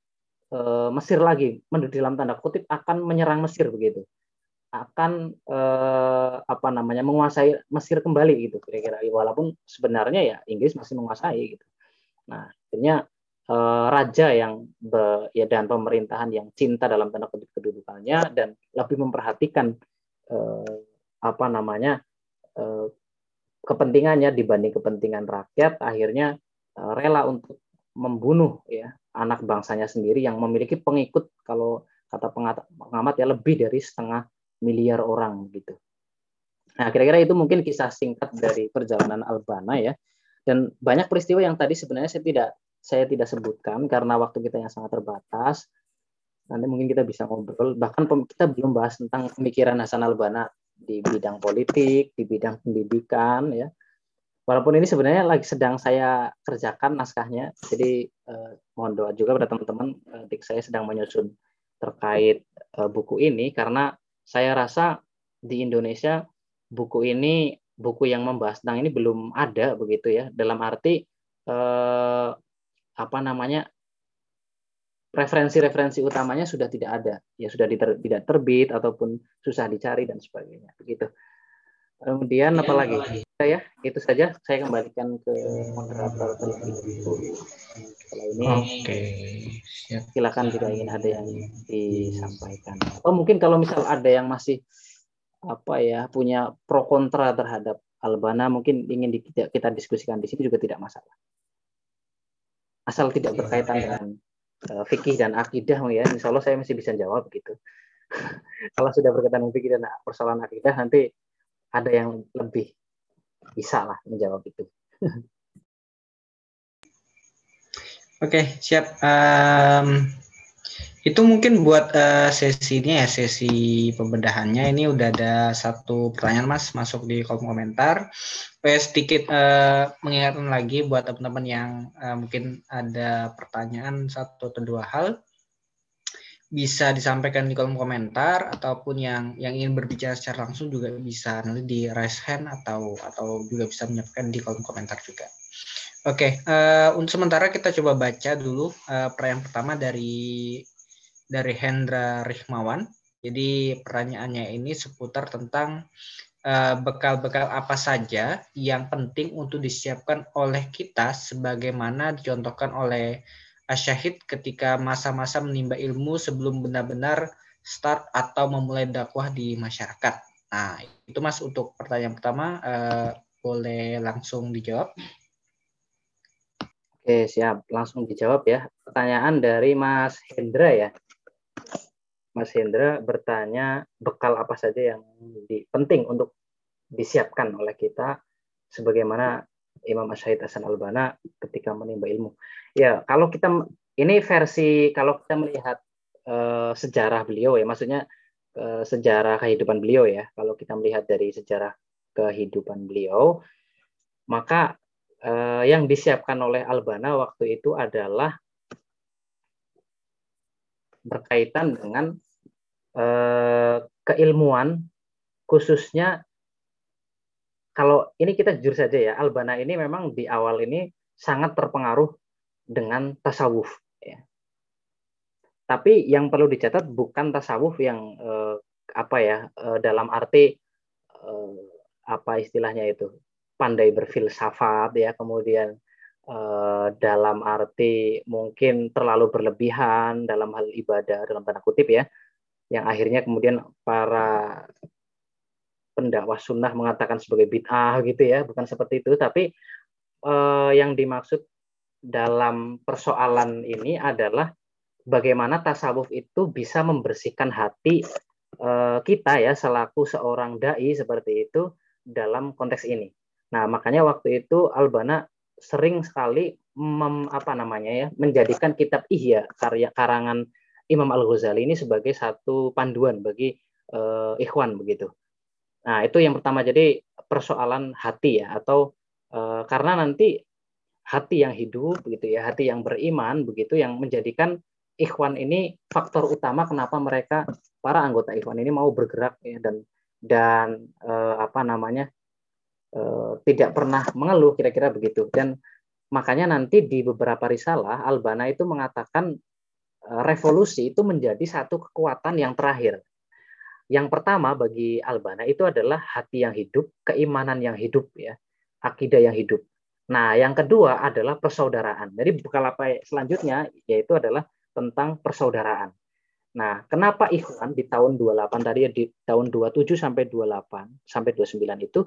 eh, Mesir lagi, menduduki dalam tanda kutip akan menyerang Mesir begitu, akan eh, apa namanya menguasai Mesir kembali gitu kira-kira. Walaupun sebenarnya ya Inggris masih menguasai gitu. Nah akhirnya Eh, raja yang be, ya dan pemerintahan yang cinta dalam tanda kutip kedudukannya dan lebih memperhatikan eh, apa namanya eh, kepentingannya dibanding kepentingan rakyat akhirnya eh, rela untuk membunuh ya anak bangsanya sendiri yang memiliki pengikut kalau kata pengamat ya lebih dari setengah miliar orang gitu. Nah, kira-kira itu mungkin kisah singkat dari perjalanan Albana ya. Dan banyak peristiwa yang tadi sebenarnya saya tidak saya tidak sebutkan karena waktu kita yang sangat terbatas. Nanti mungkin kita bisa ngobrol. Bahkan kita belum bahas tentang pemikiran Hasan Albana di bidang politik, di bidang pendidikan, ya. Walaupun ini sebenarnya lagi sedang saya kerjakan naskahnya, jadi eh, mohon doa juga pada teman-teman. Eh, saya sedang menyusun terkait eh, buku ini karena saya rasa di Indonesia buku ini buku yang membahas tentang ini belum ada begitu ya. Dalam arti eh, apa namanya referensi-referensi utamanya sudah tidak ada. Ya sudah diter, tidak terbit ataupun susah dicari dan sebagainya. Begitu. Kemudian apa lagi? Saya itu saja. Saya kembalikan ke moderator terlebih kalau ini oke silakan jika ingin ada yang disampaikan. Atau mungkin kalau misal ada yang masih apa ya punya pro kontra terhadap Albana mungkin ingin kita, kita diskusikan di sini juga tidak masalah asal tidak iya, berkaitan dengan uh, fikih dan akidah ya. Insya Allah saya masih bisa jawab gitu. Kalau sudah berkaitan dengan fikih dan persoalan akidah nanti ada yang lebih bisa lah menjawab itu. Oke siap. Um, itu mungkin buat uh, sesinya ya, sesi pembedahannya ini udah ada satu pertanyaan Mas masuk di kolom komentar. Saya sedikit uh, mengingatkan lagi buat teman-teman yang uh, mungkin ada pertanyaan satu atau dua hal bisa disampaikan di kolom komentar ataupun yang yang ingin berbicara secara langsung juga bisa nanti di raise hand atau atau juga bisa menyampaikan di kolom komentar juga. Oke, uh, untuk sementara kita coba baca dulu uh, pertanyaan pertama dari dari Hendra Rihmawan. Jadi pertanyaannya ini seputar tentang eh, bekal-bekal uh, apa saja yang penting untuk disiapkan oleh kita sebagaimana dicontohkan oleh Asyahid ketika masa-masa menimba ilmu sebelum benar-benar start atau memulai dakwah di masyarakat. Nah, itu Mas untuk pertanyaan pertama uh, boleh langsung dijawab. Oke, siap. Langsung dijawab ya. Pertanyaan dari Mas Hendra ya. Mas Hendra bertanya bekal apa saja yang di, penting untuk disiapkan oleh kita sebagaimana Imam Asy'id Hasan Albana ketika menimba ilmu. Ya, kalau kita ini versi kalau kita melihat uh, sejarah beliau ya, maksudnya uh, sejarah kehidupan beliau ya. Kalau kita melihat dari sejarah kehidupan beliau, maka eh, yang disiapkan oleh Albana waktu itu adalah berkaitan dengan eh, keilmuan khususnya kalau ini kita jujur saja ya Albana ini memang di awal ini sangat terpengaruh dengan tasawuf ya. Tapi yang perlu dicatat bukan tasawuf yang eh, apa ya eh, dalam arti eh, apa istilahnya itu pandai berfilsafat ya kemudian eh, dalam arti mungkin terlalu berlebihan dalam hal ibadah dalam tanda kutip ya yang akhirnya kemudian para pendakwah sunnah mengatakan sebagai bid'ah gitu ya bukan seperti itu. Tapi eh, yang dimaksud dalam persoalan ini adalah bagaimana tasawuf itu bisa membersihkan hati eh, kita ya selaku seorang dai seperti itu dalam konteks ini. Nah, makanya waktu itu Albana sering sekali mem, apa namanya ya, menjadikan kitab Ihya karya karangan Imam Al-Ghazali ini sebagai satu panduan bagi uh, ikhwan begitu. Nah, itu yang pertama jadi persoalan hati ya atau uh, karena nanti hati yang hidup begitu ya, hati yang beriman begitu yang menjadikan ikhwan ini faktor utama kenapa mereka para anggota ikhwan ini mau bergerak ya dan dan uh, apa namanya tidak pernah mengeluh kira-kira begitu dan makanya nanti di beberapa risalah Albana itu mengatakan eh, revolusi itu menjadi satu kekuatan yang terakhir. Yang pertama bagi Albana itu adalah hati yang hidup, keimanan yang hidup ya, akidah yang hidup. Nah, yang kedua adalah persaudaraan. Jadi bekal apa selanjutnya yaitu adalah tentang persaudaraan. Nah, kenapa Ikhwan di tahun 28 tadi di tahun 27 sampai 28 sampai 29 itu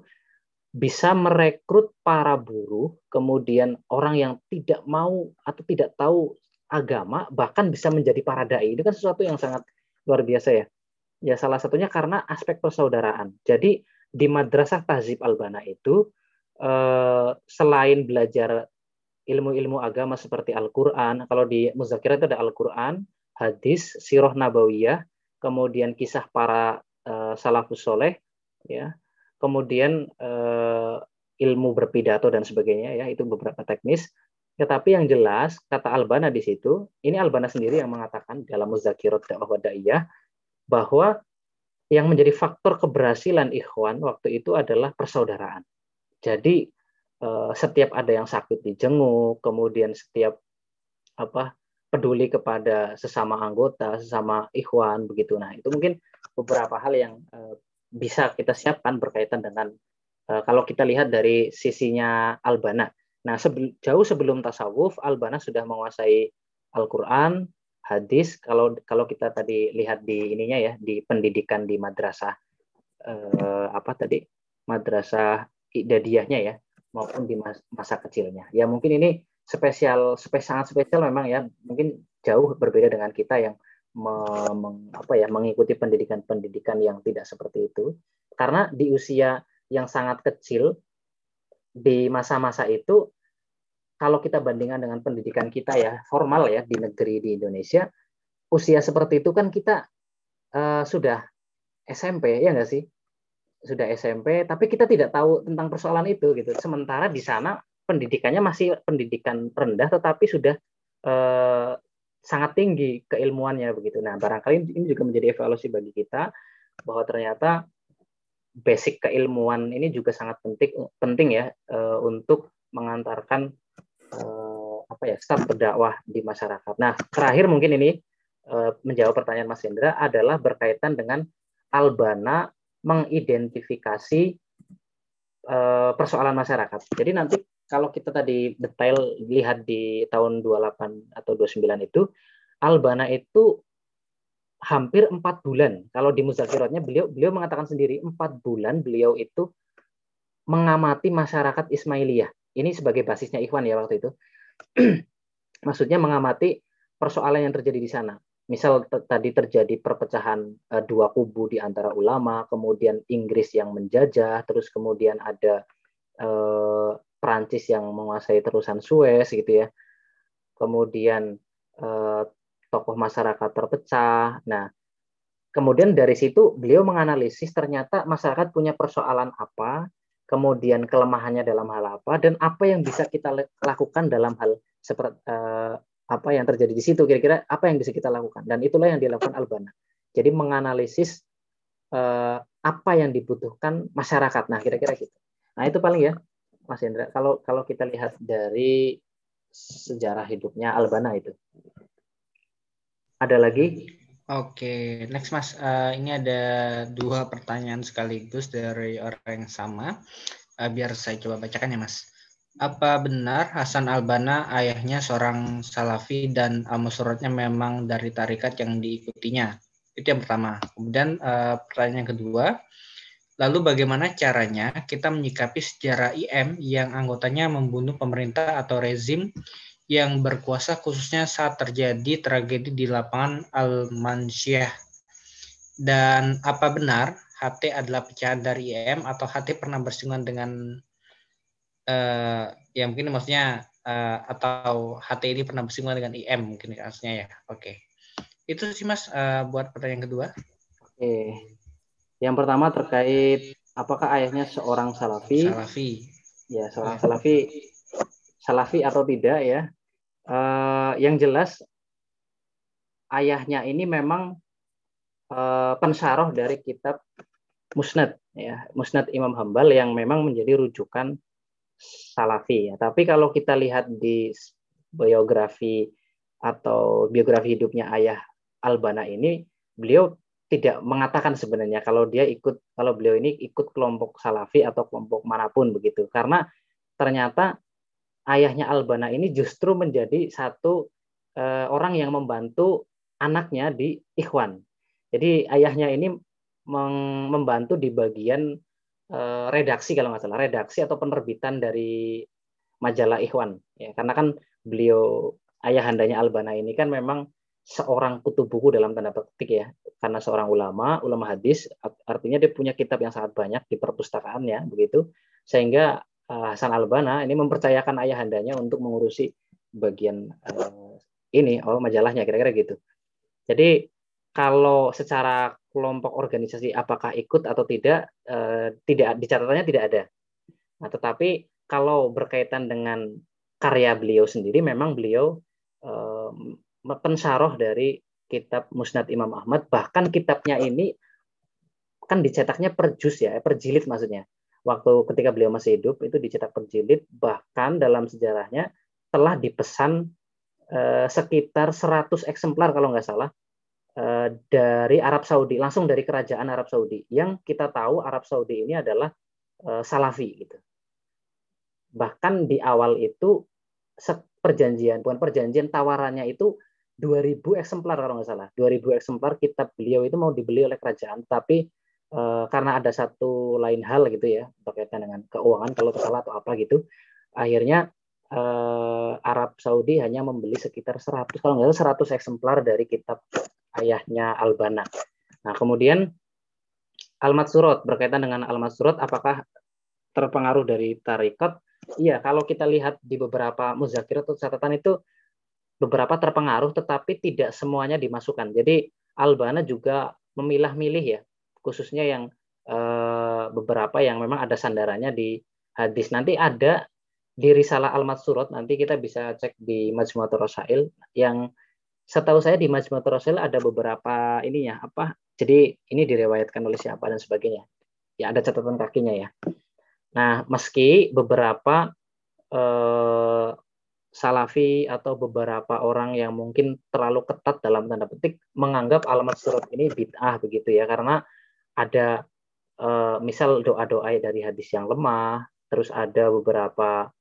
bisa merekrut para buruh, kemudian orang yang tidak mau atau tidak tahu agama, bahkan bisa menjadi para dai. Itu kan sesuatu yang sangat luar biasa ya. Ya salah satunya karena aspek persaudaraan. Jadi di Madrasah Tahzib Albana itu eh, selain belajar ilmu-ilmu agama seperti Al-Quran, kalau di Muzakirah itu ada Al-Quran, hadis, sirah nabawiyah, kemudian kisah para eh, salafus soleh, ya, kemudian uh, ilmu berpidato dan sebagainya ya itu beberapa teknis tetapi yang jelas kata Albana di situ ini Albana sendiri yang mengatakan dalam Muzakirat dakwah daiyah bahwa yang menjadi faktor keberhasilan ikhwan waktu itu adalah persaudaraan. Jadi uh, setiap ada yang sakit dijenguk, kemudian setiap apa peduli kepada sesama anggota, sesama ikhwan begitu. Nah, itu mungkin beberapa hal yang uh, bisa kita siapkan berkaitan dengan uh, kalau kita lihat dari sisinya Albana. Nah, sebel, jauh sebelum tasawuf, Albana sudah menguasai Al-Qur'an, hadis. Kalau kalau kita tadi lihat di ininya ya, di pendidikan di madrasah uh, apa tadi? Madrasah idadiyahnya ya, maupun di masa kecilnya. Ya mungkin ini spesial, spesial sangat spesial memang ya. Mungkin jauh berbeda dengan kita yang meng, apa ya mengikuti pendidikan-pendidikan yang tidak seperti itu. Karena di usia yang sangat kecil di masa-masa itu kalau kita bandingkan dengan pendidikan kita ya formal ya di negeri di Indonesia usia seperti itu kan kita uh, sudah SMP ya enggak sih? Sudah SMP tapi kita tidak tahu tentang persoalan itu gitu. Sementara di sana pendidikannya masih pendidikan rendah tetapi sudah uh, sangat tinggi keilmuannya begitu. Nah, barangkali ini juga menjadi evaluasi bagi kita bahwa ternyata basic keilmuan ini juga sangat penting penting ya uh, untuk mengantarkan uh, apa ya start berdakwah di masyarakat. Nah terakhir mungkin ini uh, menjawab pertanyaan Mas Hendra adalah berkaitan dengan Albana mengidentifikasi persoalan masyarakat. Jadi nanti kalau kita tadi detail lihat di tahun 28 atau 29 itu Albana itu hampir empat bulan. Kalau di muzakiratnya beliau beliau mengatakan sendiri empat bulan beliau itu mengamati masyarakat Ismailiyah. Ini sebagai basisnya Ikhwan ya waktu itu. Maksudnya mengamati persoalan yang terjadi di sana. Misal tadi terjadi perpecahan uh, dua kubu di antara ulama, kemudian Inggris yang menjajah, terus kemudian ada uh, Perancis yang menguasai terusan Suez gitu ya. Kemudian uh, tokoh masyarakat terpecah. Nah, kemudian dari situ beliau menganalisis ternyata masyarakat punya persoalan apa, kemudian kelemahannya dalam hal apa dan apa yang bisa kita lakukan dalam hal seperti uh, apa yang terjadi di situ kira-kira apa yang bisa kita lakukan. Dan itulah yang dilakukan Albana. Jadi menganalisis uh, apa yang dibutuhkan masyarakat. Nah kira-kira gitu. Nah itu paling ya Mas Hendra kalau kalau kita lihat dari sejarah hidupnya Albana itu ada lagi Oke, next Mas. Uh, ini ada dua pertanyaan sekaligus dari orang yang sama. Uh, biar saya coba bacakan ya Mas. Apa benar Hasan Albana ayahnya seorang Salafi dan al-musuratnya memang dari tarikat yang diikutinya? Itu yang pertama. Kemudian uh, pertanyaan kedua, lalu bagaimana caranya kita menyikapi sejarah IM yang anggotanya membunuh pemerintah atau rezim yang berkuasa khususnya saat terjadi tragedi di lapangan Al-Mansyah. Dan apa benar HT adalah pecahan dari IM atau HT pernah bersinggungan dengan uh, ya mungkin maksudnya uh, atau HT ini pernah bersinggungan dengan IM mungkin maksudnya ya. Oke. Itu sih Mas uh, buat pertanyaan kedua. Oke. Yang pertama terkait apakah ayahnya seorang salafi? Salafi. Ya, seorang salafi salafi atau tidak ya. Uh, yang jelas ayahnya ini memang uh, pensaroh dari kitab Musnad ya, Musnad Imam Hambal yang memang menjadi rujukan salafi ya. Tapi kalau kita lihat di biografi atau biografi hidupnya ayah Albana ini, beliau tidak mengatakan sebenarnya kalau dia ikut kalau beliau ini ikut kelompok salafi atau kelompok mana pun begitu karena ternyata ayahnya Albana ini justru menjadi satu uh, orang yang membantu anaknya di Ikhwan. Jadi ayahnya ini membantu di bagian uh, redaksi kalau nggak salah, redaksi atau penerbitan dari majalah Ikhwan. Ya, karena kan beliau ayahandanya Albana ini kan memang seorang kutub buku dalam tanda petik ya, karena seorang ulama, ulama hadis, artinya dia punya kitab yang sangat banyak di perpustakaannya begitu, sehingga uh, Hasan Albana ini mempercayakan ayahandanya untuk mengurusi bagian uh, ini oh majalahnya kira-kira gitu. Jadi kalau secara kelompok organisasi apakah ikut atau tidak uh, tidak di catatannya tidak ada. Nah, tetapi kalau berkaitan dengan karya beliau sendiri memang beliau pensaroh dari kitab Musnad Imam Ahmad. Bahkan kitabnya ini kan dicetaknya per juz ya per jilid maksudnya. Waktu ketika beliau masih hidup itu dicetak penjilid bahkan dalam sejarahnya telah dipesan eh, sekitar 100 eksemplar kalau nggak salah eh, dari Arab Saudi langsung dari kerajaan Arab Saudi. Yang kita tahu Arab Saudi ini adalah eh, Salafi gitu. Bahkan di awal itu perjanjian bukan perjanjian tawarannya itu 2000 eksemplar kalau nggak salah 2000 eksemplar kitab beliau itu mau dibeli oleh kerajaan tapi Eh, karena ada satu lain hal gitu ya berkaitan dengan keuangan kalau salah atau apa gitu akhirnya eh, Arab Saudi hanya membeli sekitar 100 kalau nggak salah 100 eksemplar dari kitab ayahnya Albana. Nah kemudian Almat Surat berkaitan dengan Almat Surat apakah terpengaruh dari tarikat? Iya kalau kita lihat di beberapa muzakir atau catatan itu beberapa terpengaruh tetapi tidak semuanya dimasukkan. Jadi Albana juga memilah-milih ya khususnya yang uh, beberapa yang memang ada sandarannya di hadis. Nanti ada di Risalah Al-Matsurat, nanti kita bisa cek di Majmuatul Rasail yang setahu saya di Majmuatul Rasail ada beberapa ininya apa jadi ini direwayatkan oleh siapa dan sebagainya ya ada catatan kakinya ya nah meski beberapa eh, Salafi atau beberapa orang yang mungkin terlalu ketat dalam tanda petik menganggap alamat surat ini bid'ah begitu ya karena ada uh, misal doa-doa dari hadis yang lemah, terus ada beberapa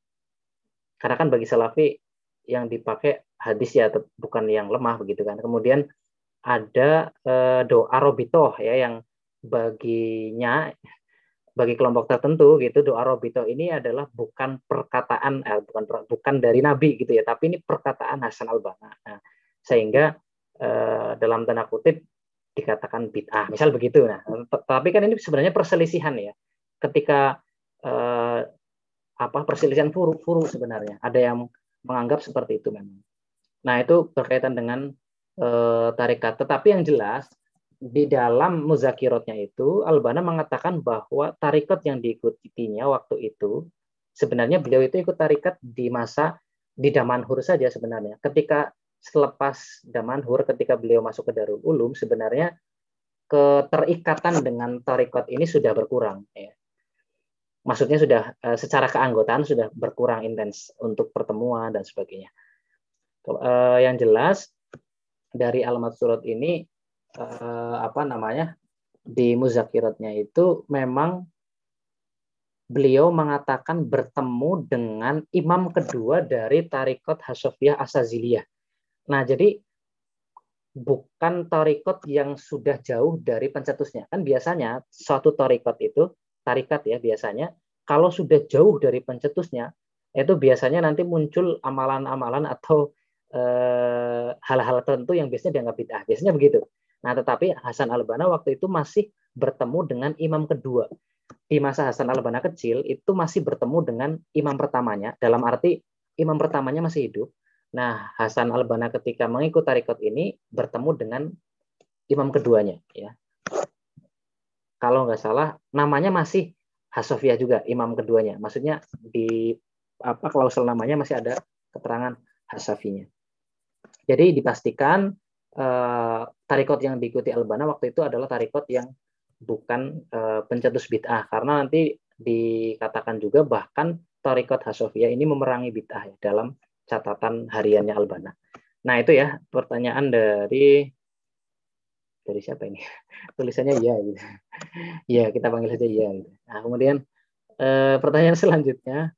karena kan bagi Salafi yang dipakai hadis ya bukan yang lemah begitu kan. Kemudian ada uh, doa robitoh ya yang baginya bagi kelompok tertentu gitu doa robito ini adalah bukan perkataan eh, bukan bukan dari nabi gitu ya tapi ini perkataan Hasan al Banna nah, sehingga eh, dalam tanda kutip dikatakan bid'ah. Misal begitu. Nah tapi kan ini sebenarnya perselisihan ya. Ketika eh, apa perselisihan furu furu sebenarnya. Ada yang menganggap seperti itu memang. Nah itu berkaitan dengan eh, tarikat. Tetapi yang jelas di dalam muzakirotnya itu Albana mengatakan bahwa tarikat yang diikutinya waktu itu sebenarnya beliau itu ikut tarikat di masa di Damanhur saja sebenarnya. Ketika selepas Damanhur ketika beliau masuk ke Darul Ulum sebenarnya keterikatan dengan tarikat ini sudah berkurang ya. Maksudnya sudah eh, secara keanggotaan sudah berkurang intens untuk pertemuan dan sebagainya. Eh, yang jelas dari alamat surat ini eh, apa namanya di muzakiratnya itu memang beliau mengatakan bertemu dengan imam kedua dari tarikot Hasofiyah Asaziliyah. Nah, jadi bukan tarikot yang sudah jauh dari pencetusnya. Kan biasanya suatu tarikot itu, tarikat ya biasanya, kalau sudah jauh dari pencetusnya, itu biasanya nanti muncul amalan-amalan atau eh, hal-hal eh, tertentu yang biasanya dianggap bid'ah. Biasanya begitu. Nah, tetapi Hasan al-Banna waktu itu masih bertemu dengan imam kedua. Di masa Hasan al-Banna kecil itu masih bertemu dengan imam pertamanya, dalam arti imam pertamanya masih hidup. Nah, Hasan al-Banna ketika mengikut tarikot ini bertemu dengan imam keduanya. ya. Kalau nggak salah, namanya masih Hasofiyah juga, imam keduanya. Maksudnya di apa klausul namanya masih ada keterangan Hasafinya. Jadi dipastikan eh, tarikot yang diikuti Albana waktu itu adalah tarikot yang bukan eh, pencetus bid'ah karena nanti dikatakan juga bahkan tarikot Hasofiyah ini memerangi bid'ah ya, dalam catatan hariannya Albana. Nah itu ya pertanyaan dari dari siapa ini? Tulisannya ya gitu. Ya kita panggil saja ya. Gitu. Nah kemudian eh, pertanyaan selanjutnya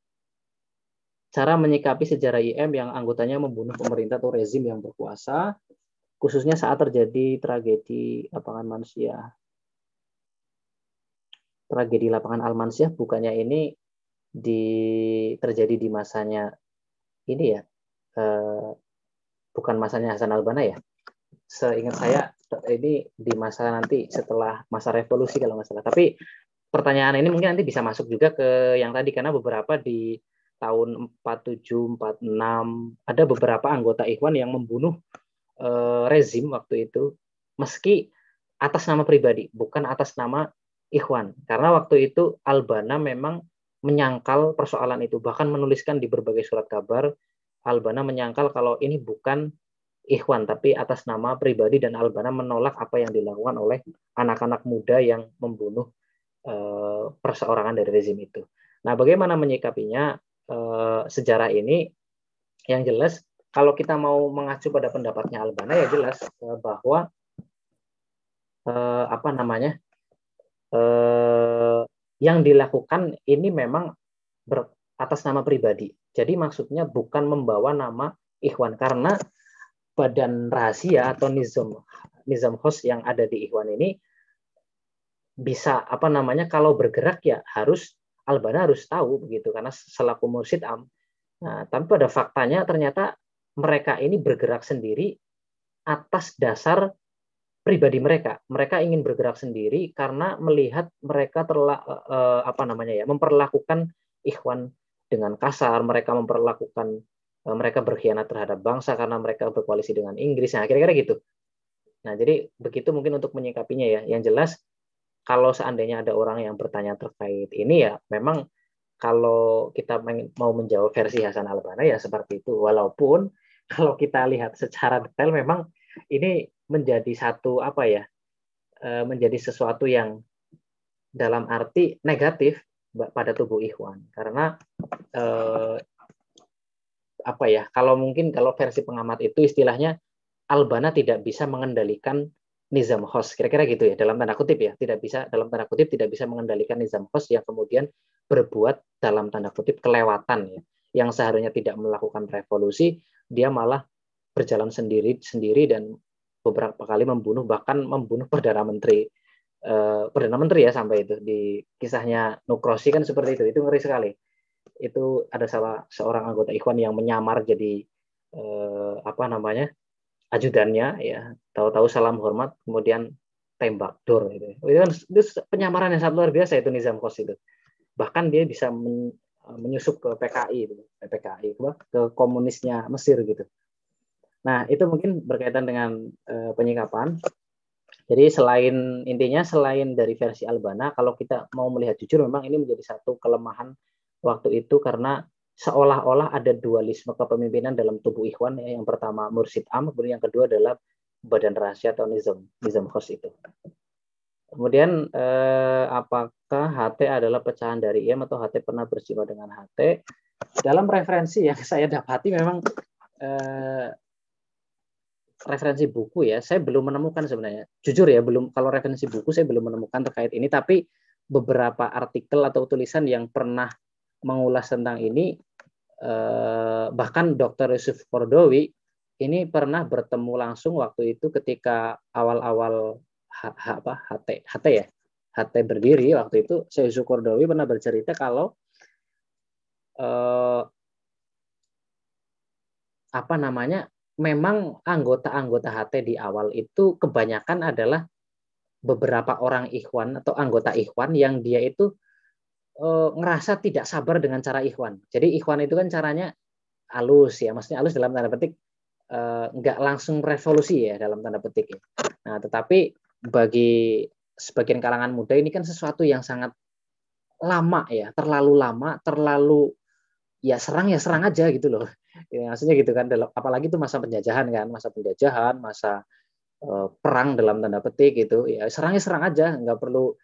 cara menyikapi sejarah IM yang anggotanya membunuh pemerintah atau rezim yang berkuasa khususnya saat terjadi tragedi lapangan manusia. Tragedi lapangan Al-Mansyah bukannya ini di terjadi di masanya ini ya, eh, bukan masanya Hasan Albana ya. Seingat saya ini di masa nanti setelah masa revolusi kalau nggak salah. Tapi pertanyaan ini mungkin nanti bisa masuk juga ke yang tadi karena beberapa di tahun 47 46 ada beberapa anggota Ikhwan yang membunuh uh, rezim waktu itu meski atas nama pribadi bukan atas nama Ikhwan karena waktu itu Albana memang menyangkal persoalan itu bahkan menuliskan di berbagai surat kabar Albana menyangkal kalau ini bukan Ikhwan tapi atas nama pribadi dan Albana menolak apa yang dilakukan oleh anak-anak muda yang membunuh uh, perseorangan dari rezim itu. Nah, bagaimana menyikapinya uh, sejarah ini? Yang jelas kalau kita mau mengacu pada pendapatnya Albana ya jelas eh, bahwa eh, apa namanya eh, yang dilakukan ini memang ber, atas nama pribadi. Jadi maksudnya bukan membawa nama Ikhwan karena badan rahasia atau nizam nizam host yang ada di Ikhwan ini bisa apa namanya kalau bergerak ya harus Albana harus tahu begitu karena selaku mursid am. Nah, tapi pada faktanya ternyata mereka ini bergerak sendiri atas dasar pribadi mereka. Mereka ingin bergerak sendiri karena melihat mereka terla, eh, apa namanya ya, memperlakukan ikhwan dengan kasar, mereka memperlakukan eh, mereka berkhianat terhadap bangsa karena mereka berkoalisi dengan Inggris. Nah, kira-kira gitu. Nah, jadi begitu mungkin untuk menyikapinya ya. Yang jelas kalau seandainya ada orang yang bertanya terkait ini ya memang kalau kita mau menjawab versi Hasan Albana ya seperti itu. Walaupun kalau kita lihat secara detail memang ini menjadi satu apa ya e, menjadi sesuatu yang dalam arti negatif pada tubuh ikhwan karena eh, apa ya? Kalau mungkin kalau versi pengamat itu istilahnya Albana tidak bisa mengendalikan nizam host. Kira-kira gitu ya dalam tanda kutip ya. Tidak bisa dalam tanda kutip tidak bisa mengendalikan nizam host yang kemudian berbuat dalam tanda kutip kelewatan ya. Yang seharusnya tidak melakukan revolusi, dia malah berjalan sendiri sendiri dan beberapa kali membunuh bahkan membunuh perdana menteri. Eh, perdana menteri ya sampai itu. Di kisahnya Nukrosi kan seperti itu. Itu ngeri sekali. Itu ada salah seorang anggota Ikhwan yang menyamar jadi eh, apa namanya ajudannya ya. Tahu-tahu salam hormat kemudian tembak dor gitu. Itu kan itu penyamaran yang sangat luar biasa itu Nizam Kos itu. Bahkan dia bisa menyusup ke PKI itu PKI ke komunisnya Mesir gitu. Nah itu mungkin berkaitan dengan uh, penyikapan. Jadi selain intinya selain dari versi Albana kalau kita mau melihat jujur memang ini menjadi satu kelemahan waktu itu karena seolah-olah ada dualisme kepemimpinan dalam tubuh Ikhwan. Ya. yang pertama Mursid Am kemudian yang kedua adalah badan rahasia atau nizam nizam khos itu kemudian eh, apakah HT adalah pecahan dari IM atau HT pernah bersifat dengan HT dalam referensi yang saya dapati memang eh, referensi buku ya saya belum menemukan sebenarnya jujur ya belum kalau referensi buku saya belum menemukan terkait ini tapi beberapa artikel atau tulisan yang pernah mengulas tentang ini eh, bahkan Dr. Yusuf Kordowi ini pernah bertemu langsung waktu itu ketika awal-awal apa HT HT ya HT berdiri waktu itu saya Yusuf Kordowi pernah bercerita kalau eh, apa namanya memang anggota-anggota HT di awal itu kebanyakan adalah beberapa orang ikhwan atau anggota ikhwan yang dia itu e, ngerasa tidak sabar dengan cara ikhwan. Jadi ikhwan itu kan caranya halus ya, maksudnya halus dalam tanda petik e, nggak langsung revolusi ya dalam tanda petik. Ya. Nah, tetapi bagi sebagian kalangan muda ini kan sesuatu yang sangat lama ya, terlalu lama, terlalu ya serang ya serang aja gitu loh. Ya, maksudnya gitu kan, apalagi itu masa penjajahan kan, masa penjajahan, masa uh, perang dalam tanda petik gitu. Ya serangnya serang aja, nggak perlu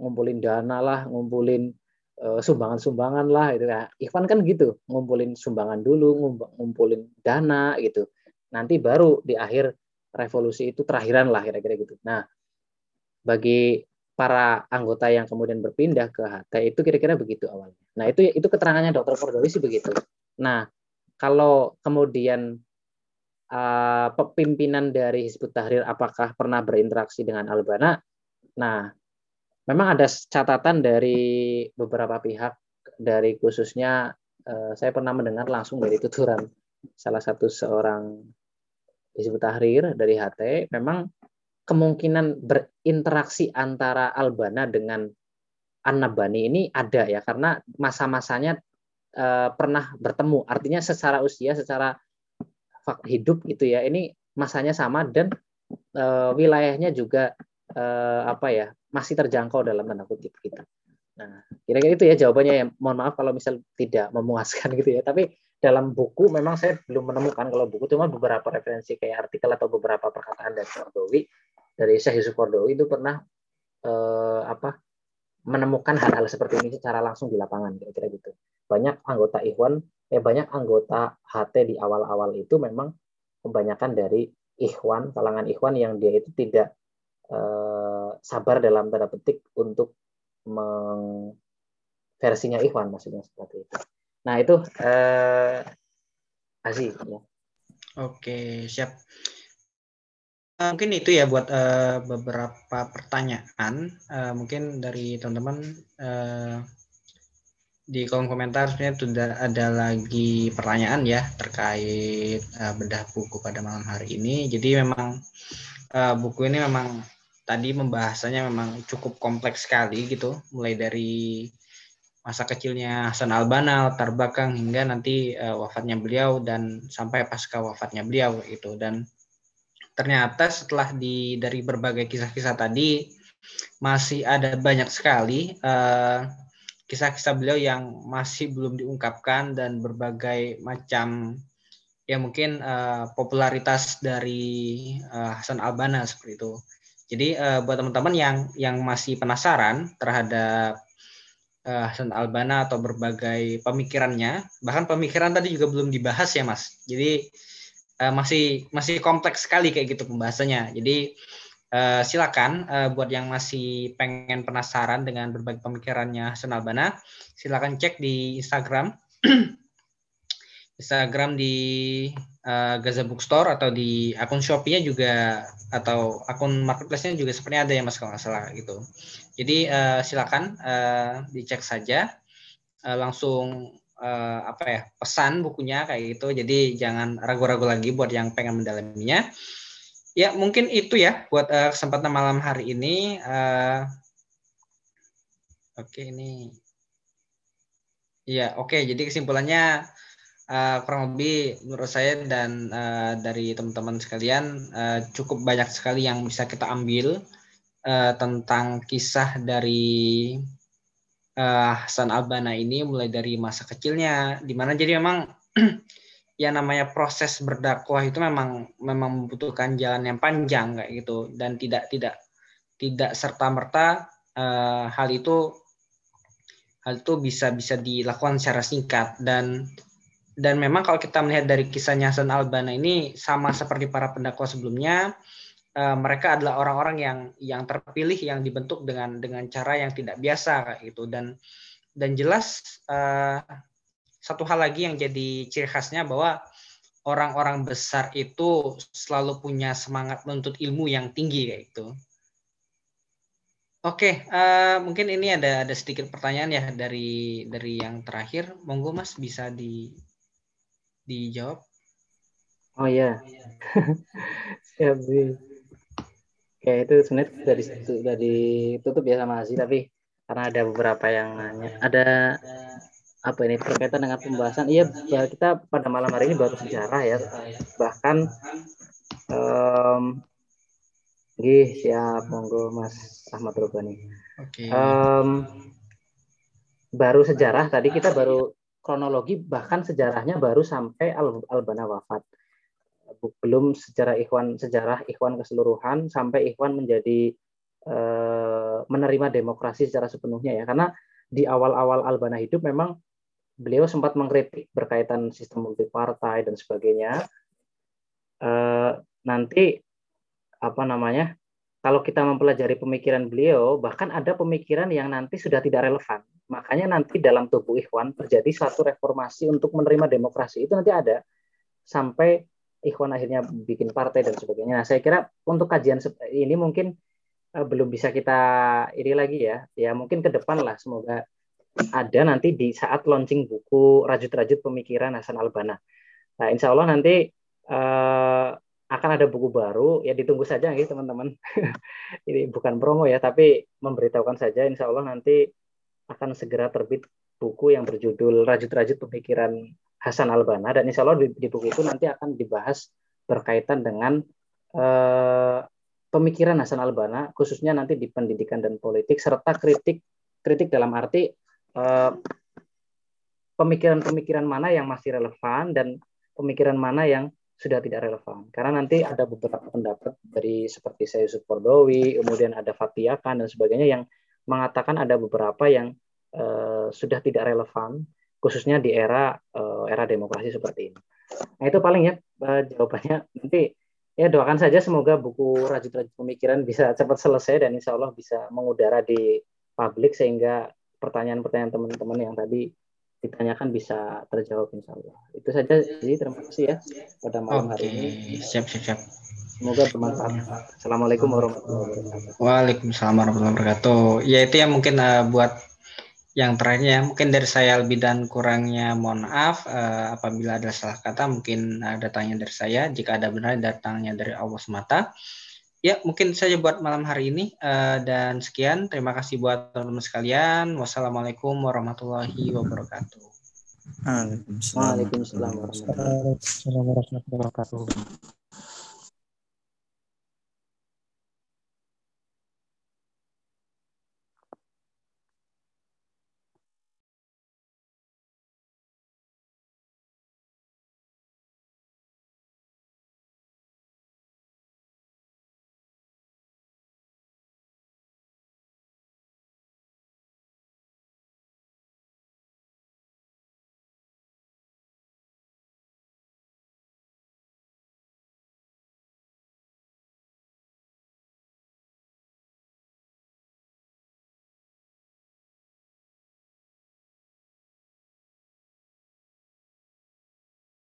ngumpulin dana lah, ngumpulin Eh, sumbangan-sumbangan lah itu ya. Ikhwan kan gitu, ngumpulin sumbangan dulu, ngumpulin dana gitu. Nanti baru di akhir revolusi itu terakhiran lah kira-kira gitu. Nah, bagi para anggota yang kemudian berpindah ke HT itu kira-kira begitu awalnya. Nah, itu itu keterangannya Dr. Kordowi sih begitu. Nah, kalau kemudian uh, pimpinan dari Hizbut Tahrir apakah pernah berinteraksi dengan Albana? Nah, memang ada catatan dari beberapa pihak dari khususnya eh, saya pernah mendengar langsung dari tuturan salah satu seorang disebut Tahrir dari HT memang kemungkinan berinteraksi antara Albana dengan An-Nabani ini ada ya karena masa-masanya eh, pernah bertemu artinya secara usia secara hidup gitu ya ini masanya sama dan eh, wilayahnya juga eh, apa ya masih terjangkau dalam tanda kutip kita. Nah, kira-kira itu ya jawabannya ya. Mohon maaf kalau misal tidak memuaskan gitu ya. Tapi dalam buku memang saya belum menemukan kalau buku cuma beberapa referensi kayak artikel atau beberapa perkataan dari Kordowi dari Syekh Yusuf Kordowi itu pernah eh, apa menemukan hal-hal seperti ini secara langsung di lapangan kira-kira gitu. Banyak anggota Ikhwan, eh banyak anggota HT di awal-awal itu memang kebanyakan dari Ikhwan, kalangan Ikhwan yang dia itu tidak eh, sabar dalam tanda petik untuk meng versinya Ikhwan maksudnya seperti itu. Nah itu eh, Aziz ya. Oke siap. Uh, mungkin itu ya buat uh, beberapa pertanyaan. Uh, mungkin dari teman-teman di kolom komentar sebenarnya sudah ada lagi pertanyaan ya terkait uh, bedah buku pada malam hari ini. Jadi memang uh, buku ini memang tadi membahasanya memang cukup kompleks sekali gitu, mulai dari masa kecilnya Hasan Albana, latar belakang hingga nanti uh, wafatnya beliau dan sampai pasca wafatnya beliau itu dan ternyata setelah di dari berbagai kisah-kisah tadi masih ada banyak sekali kisah kisah-kisah beliau yang masih belum diungkapkan dan berbagai macam ya mungkin uh, popularitas dari uh, Hasan Albana seperti itu jadi uh, buat teman-teman yang yang masih penasaran terhadap uh, Hasan Albana atau berbagai pemikirannya. Bahkan pemikiran tadi juga belum dibahas ya Mas. Jadi uh, masih masih kompleks sekali kayak gitu pembahasannya. Jadi uh, silakan uh, buat yang masih pengen penasaran dengan berbagai pemikirannya Hasan Albana, silakan cek di Instagram. Instagram di uh, Gaza Bookstore atau di akun Shopee-nya juga atau akun marketplace-nya juga sepertinya ada ya Mas kalau nggak salah gitu. Jadi uh, silakan uh, dicek saja uh, langsung uh, apa ya pesan bukunya kayak gitu. Jadi jangan ragu-ragu lagi buat yang pengen mendalaminya. Ya mungkin itu ya buat uh, kesempatan malam hari ini. Uh, oke okay, ini. Ya oke. Okay. Jadi kesimpulannya uh, kurang lebih menurut saya dan uh, dari teman-teman sekalian uh, cukup banyak sekali yang bisa kita ambil uh, tentang kisah dari uh, Hasan Albana ini mulai dari masa kecilnya di mana jadi memang ya namanya proses berdakwah itu memang memang membutuhkan jalan yang panjang kayak gitu. Dan tidak tidak tidak serta merta uh, hal itu hal itu bisa bisa dilakukan secara singkat. Dan dan memang kalau kita melihat dari kisahnya Hasan Albana ini sama seperti para pendakwa sebelumnya uh, mereka adalah orang-orang yang yang terpilih yang dibentuk dengan dengan cara yang tidak biasa gitu dan dan jelas uh, satu hal lagi yang jadi ciri khasnya bahwa orang-orang besar itu selalu punya semangat menuntut ilmu yang tinggi kayak gitu. Oke, uh, mungkin ini ada ada sedikit pertanyaan ya dari dari yang terakhir. Monggo Mas bisa di dijawab? Oh iya. Siap. Kayak itu sebenarnya dari sudah ditutup ya sama Aziz tapi karena ada beberapa yang nanya. Ada apa ini berkaitan dengan pembahasan iya kita pada malam hari ini baru sejarah ya bahkan um, Gih, siap monggo Mas Ahmad Rubani. Okay. Um, baru sejarah tadi kita baru kronologi bahkan sejarahnya baru sampai Al Albana wafat. Belum sejarah Ikhwan sejarah Ikhwan keseluruhan sampai Ikhwan menjadi e, menerima demokrasi secara sepenuhnya ya. Karena di awal-awal Albana hidup memang beliau sempat mengkritik berkaitan sistem multipartai dan sebagainya. E, nanti apa namanya? Kalau kita mempelajari pemikiran beliau, bahkan ada pemikiran yang nanti sudah tidak relevan Makanya nanti dalam tubuh Ikhwan terjadi suatu reformasi untuk menerima demokrasi. Itu nanti ada sampai Ikhwan akhirnya bikin partai dan sebagainya. Nah, saya kira untuk kajian ini mungkin uh, belum bisa kita ini lagi ya. Ya mungkin ke depan lah semoga ada nanti di saat launching buku Rajut-Rajut Pemikiran Hasan Albana. Nah, insya Allah nanti uh, akan ada buku baru ya ditunggu saja gitu teman-teman. ini bukan promo ya, tapi memberitahukan saja insya Allah nanti akan segera terbit buku yang berjudul Rajut-Rajut Pemikiran Hasan Albana dan insya Allah di, di buku itu nanti akan dibahas berkaitan dengan eh, pemikiran Hasan Albana khususnya nanti di pendidikan dan politik serta kritik kritik dalam arti eh, pemikiran-pemikiran mana yang masih relevan dan pemikiran mana yang sudah tidak relevan. Karena nanti ada beberapa pendapat dari seperti saya Yusuf Kordowi, kemudian ada Fatiakan dan sebagainya yang mengatakan ada beberapa yang uh, sudah tidak relevan, khususnya di era uh, era demokrasi seperti ini. Nah itu paling ya uh, jawabannya. Nanti ya doakan saja semoga buku rajut-rajut pemikiran bisa cepat selesai dan insya Allah bisa mengudara di publik sehingga pertanyaan-pertanyaan teman-teman yang tadi ditanyakan bisa terjawab insya Allah. Itu saja. Jadi terima kasih ya pada malam Oke, hari ini. Siap, siap, siap. Semoga bermanfaat. Assalamualaikum warahmatullahi wabarakatuh. Waalaikumsalam warahmatullahi wabarakatuh. Ya itu ya mungkin uh, buat yang terakhirnya ya, mungkin dari saya lebih dan kurangnya mohon maaf uh, apabila ada salah kata mungkin uh, datangnya dari saya. Jika ada benar datangnya dari Allah semata. Ya mungkin saja buat malam hari ini. Uh, dan sekian terima kasih buat teman-teman sekalian. Wassalamualaikum warahmatullahi wabarakatuh. Waalaikumsalam warahmatullahi wabarakatuh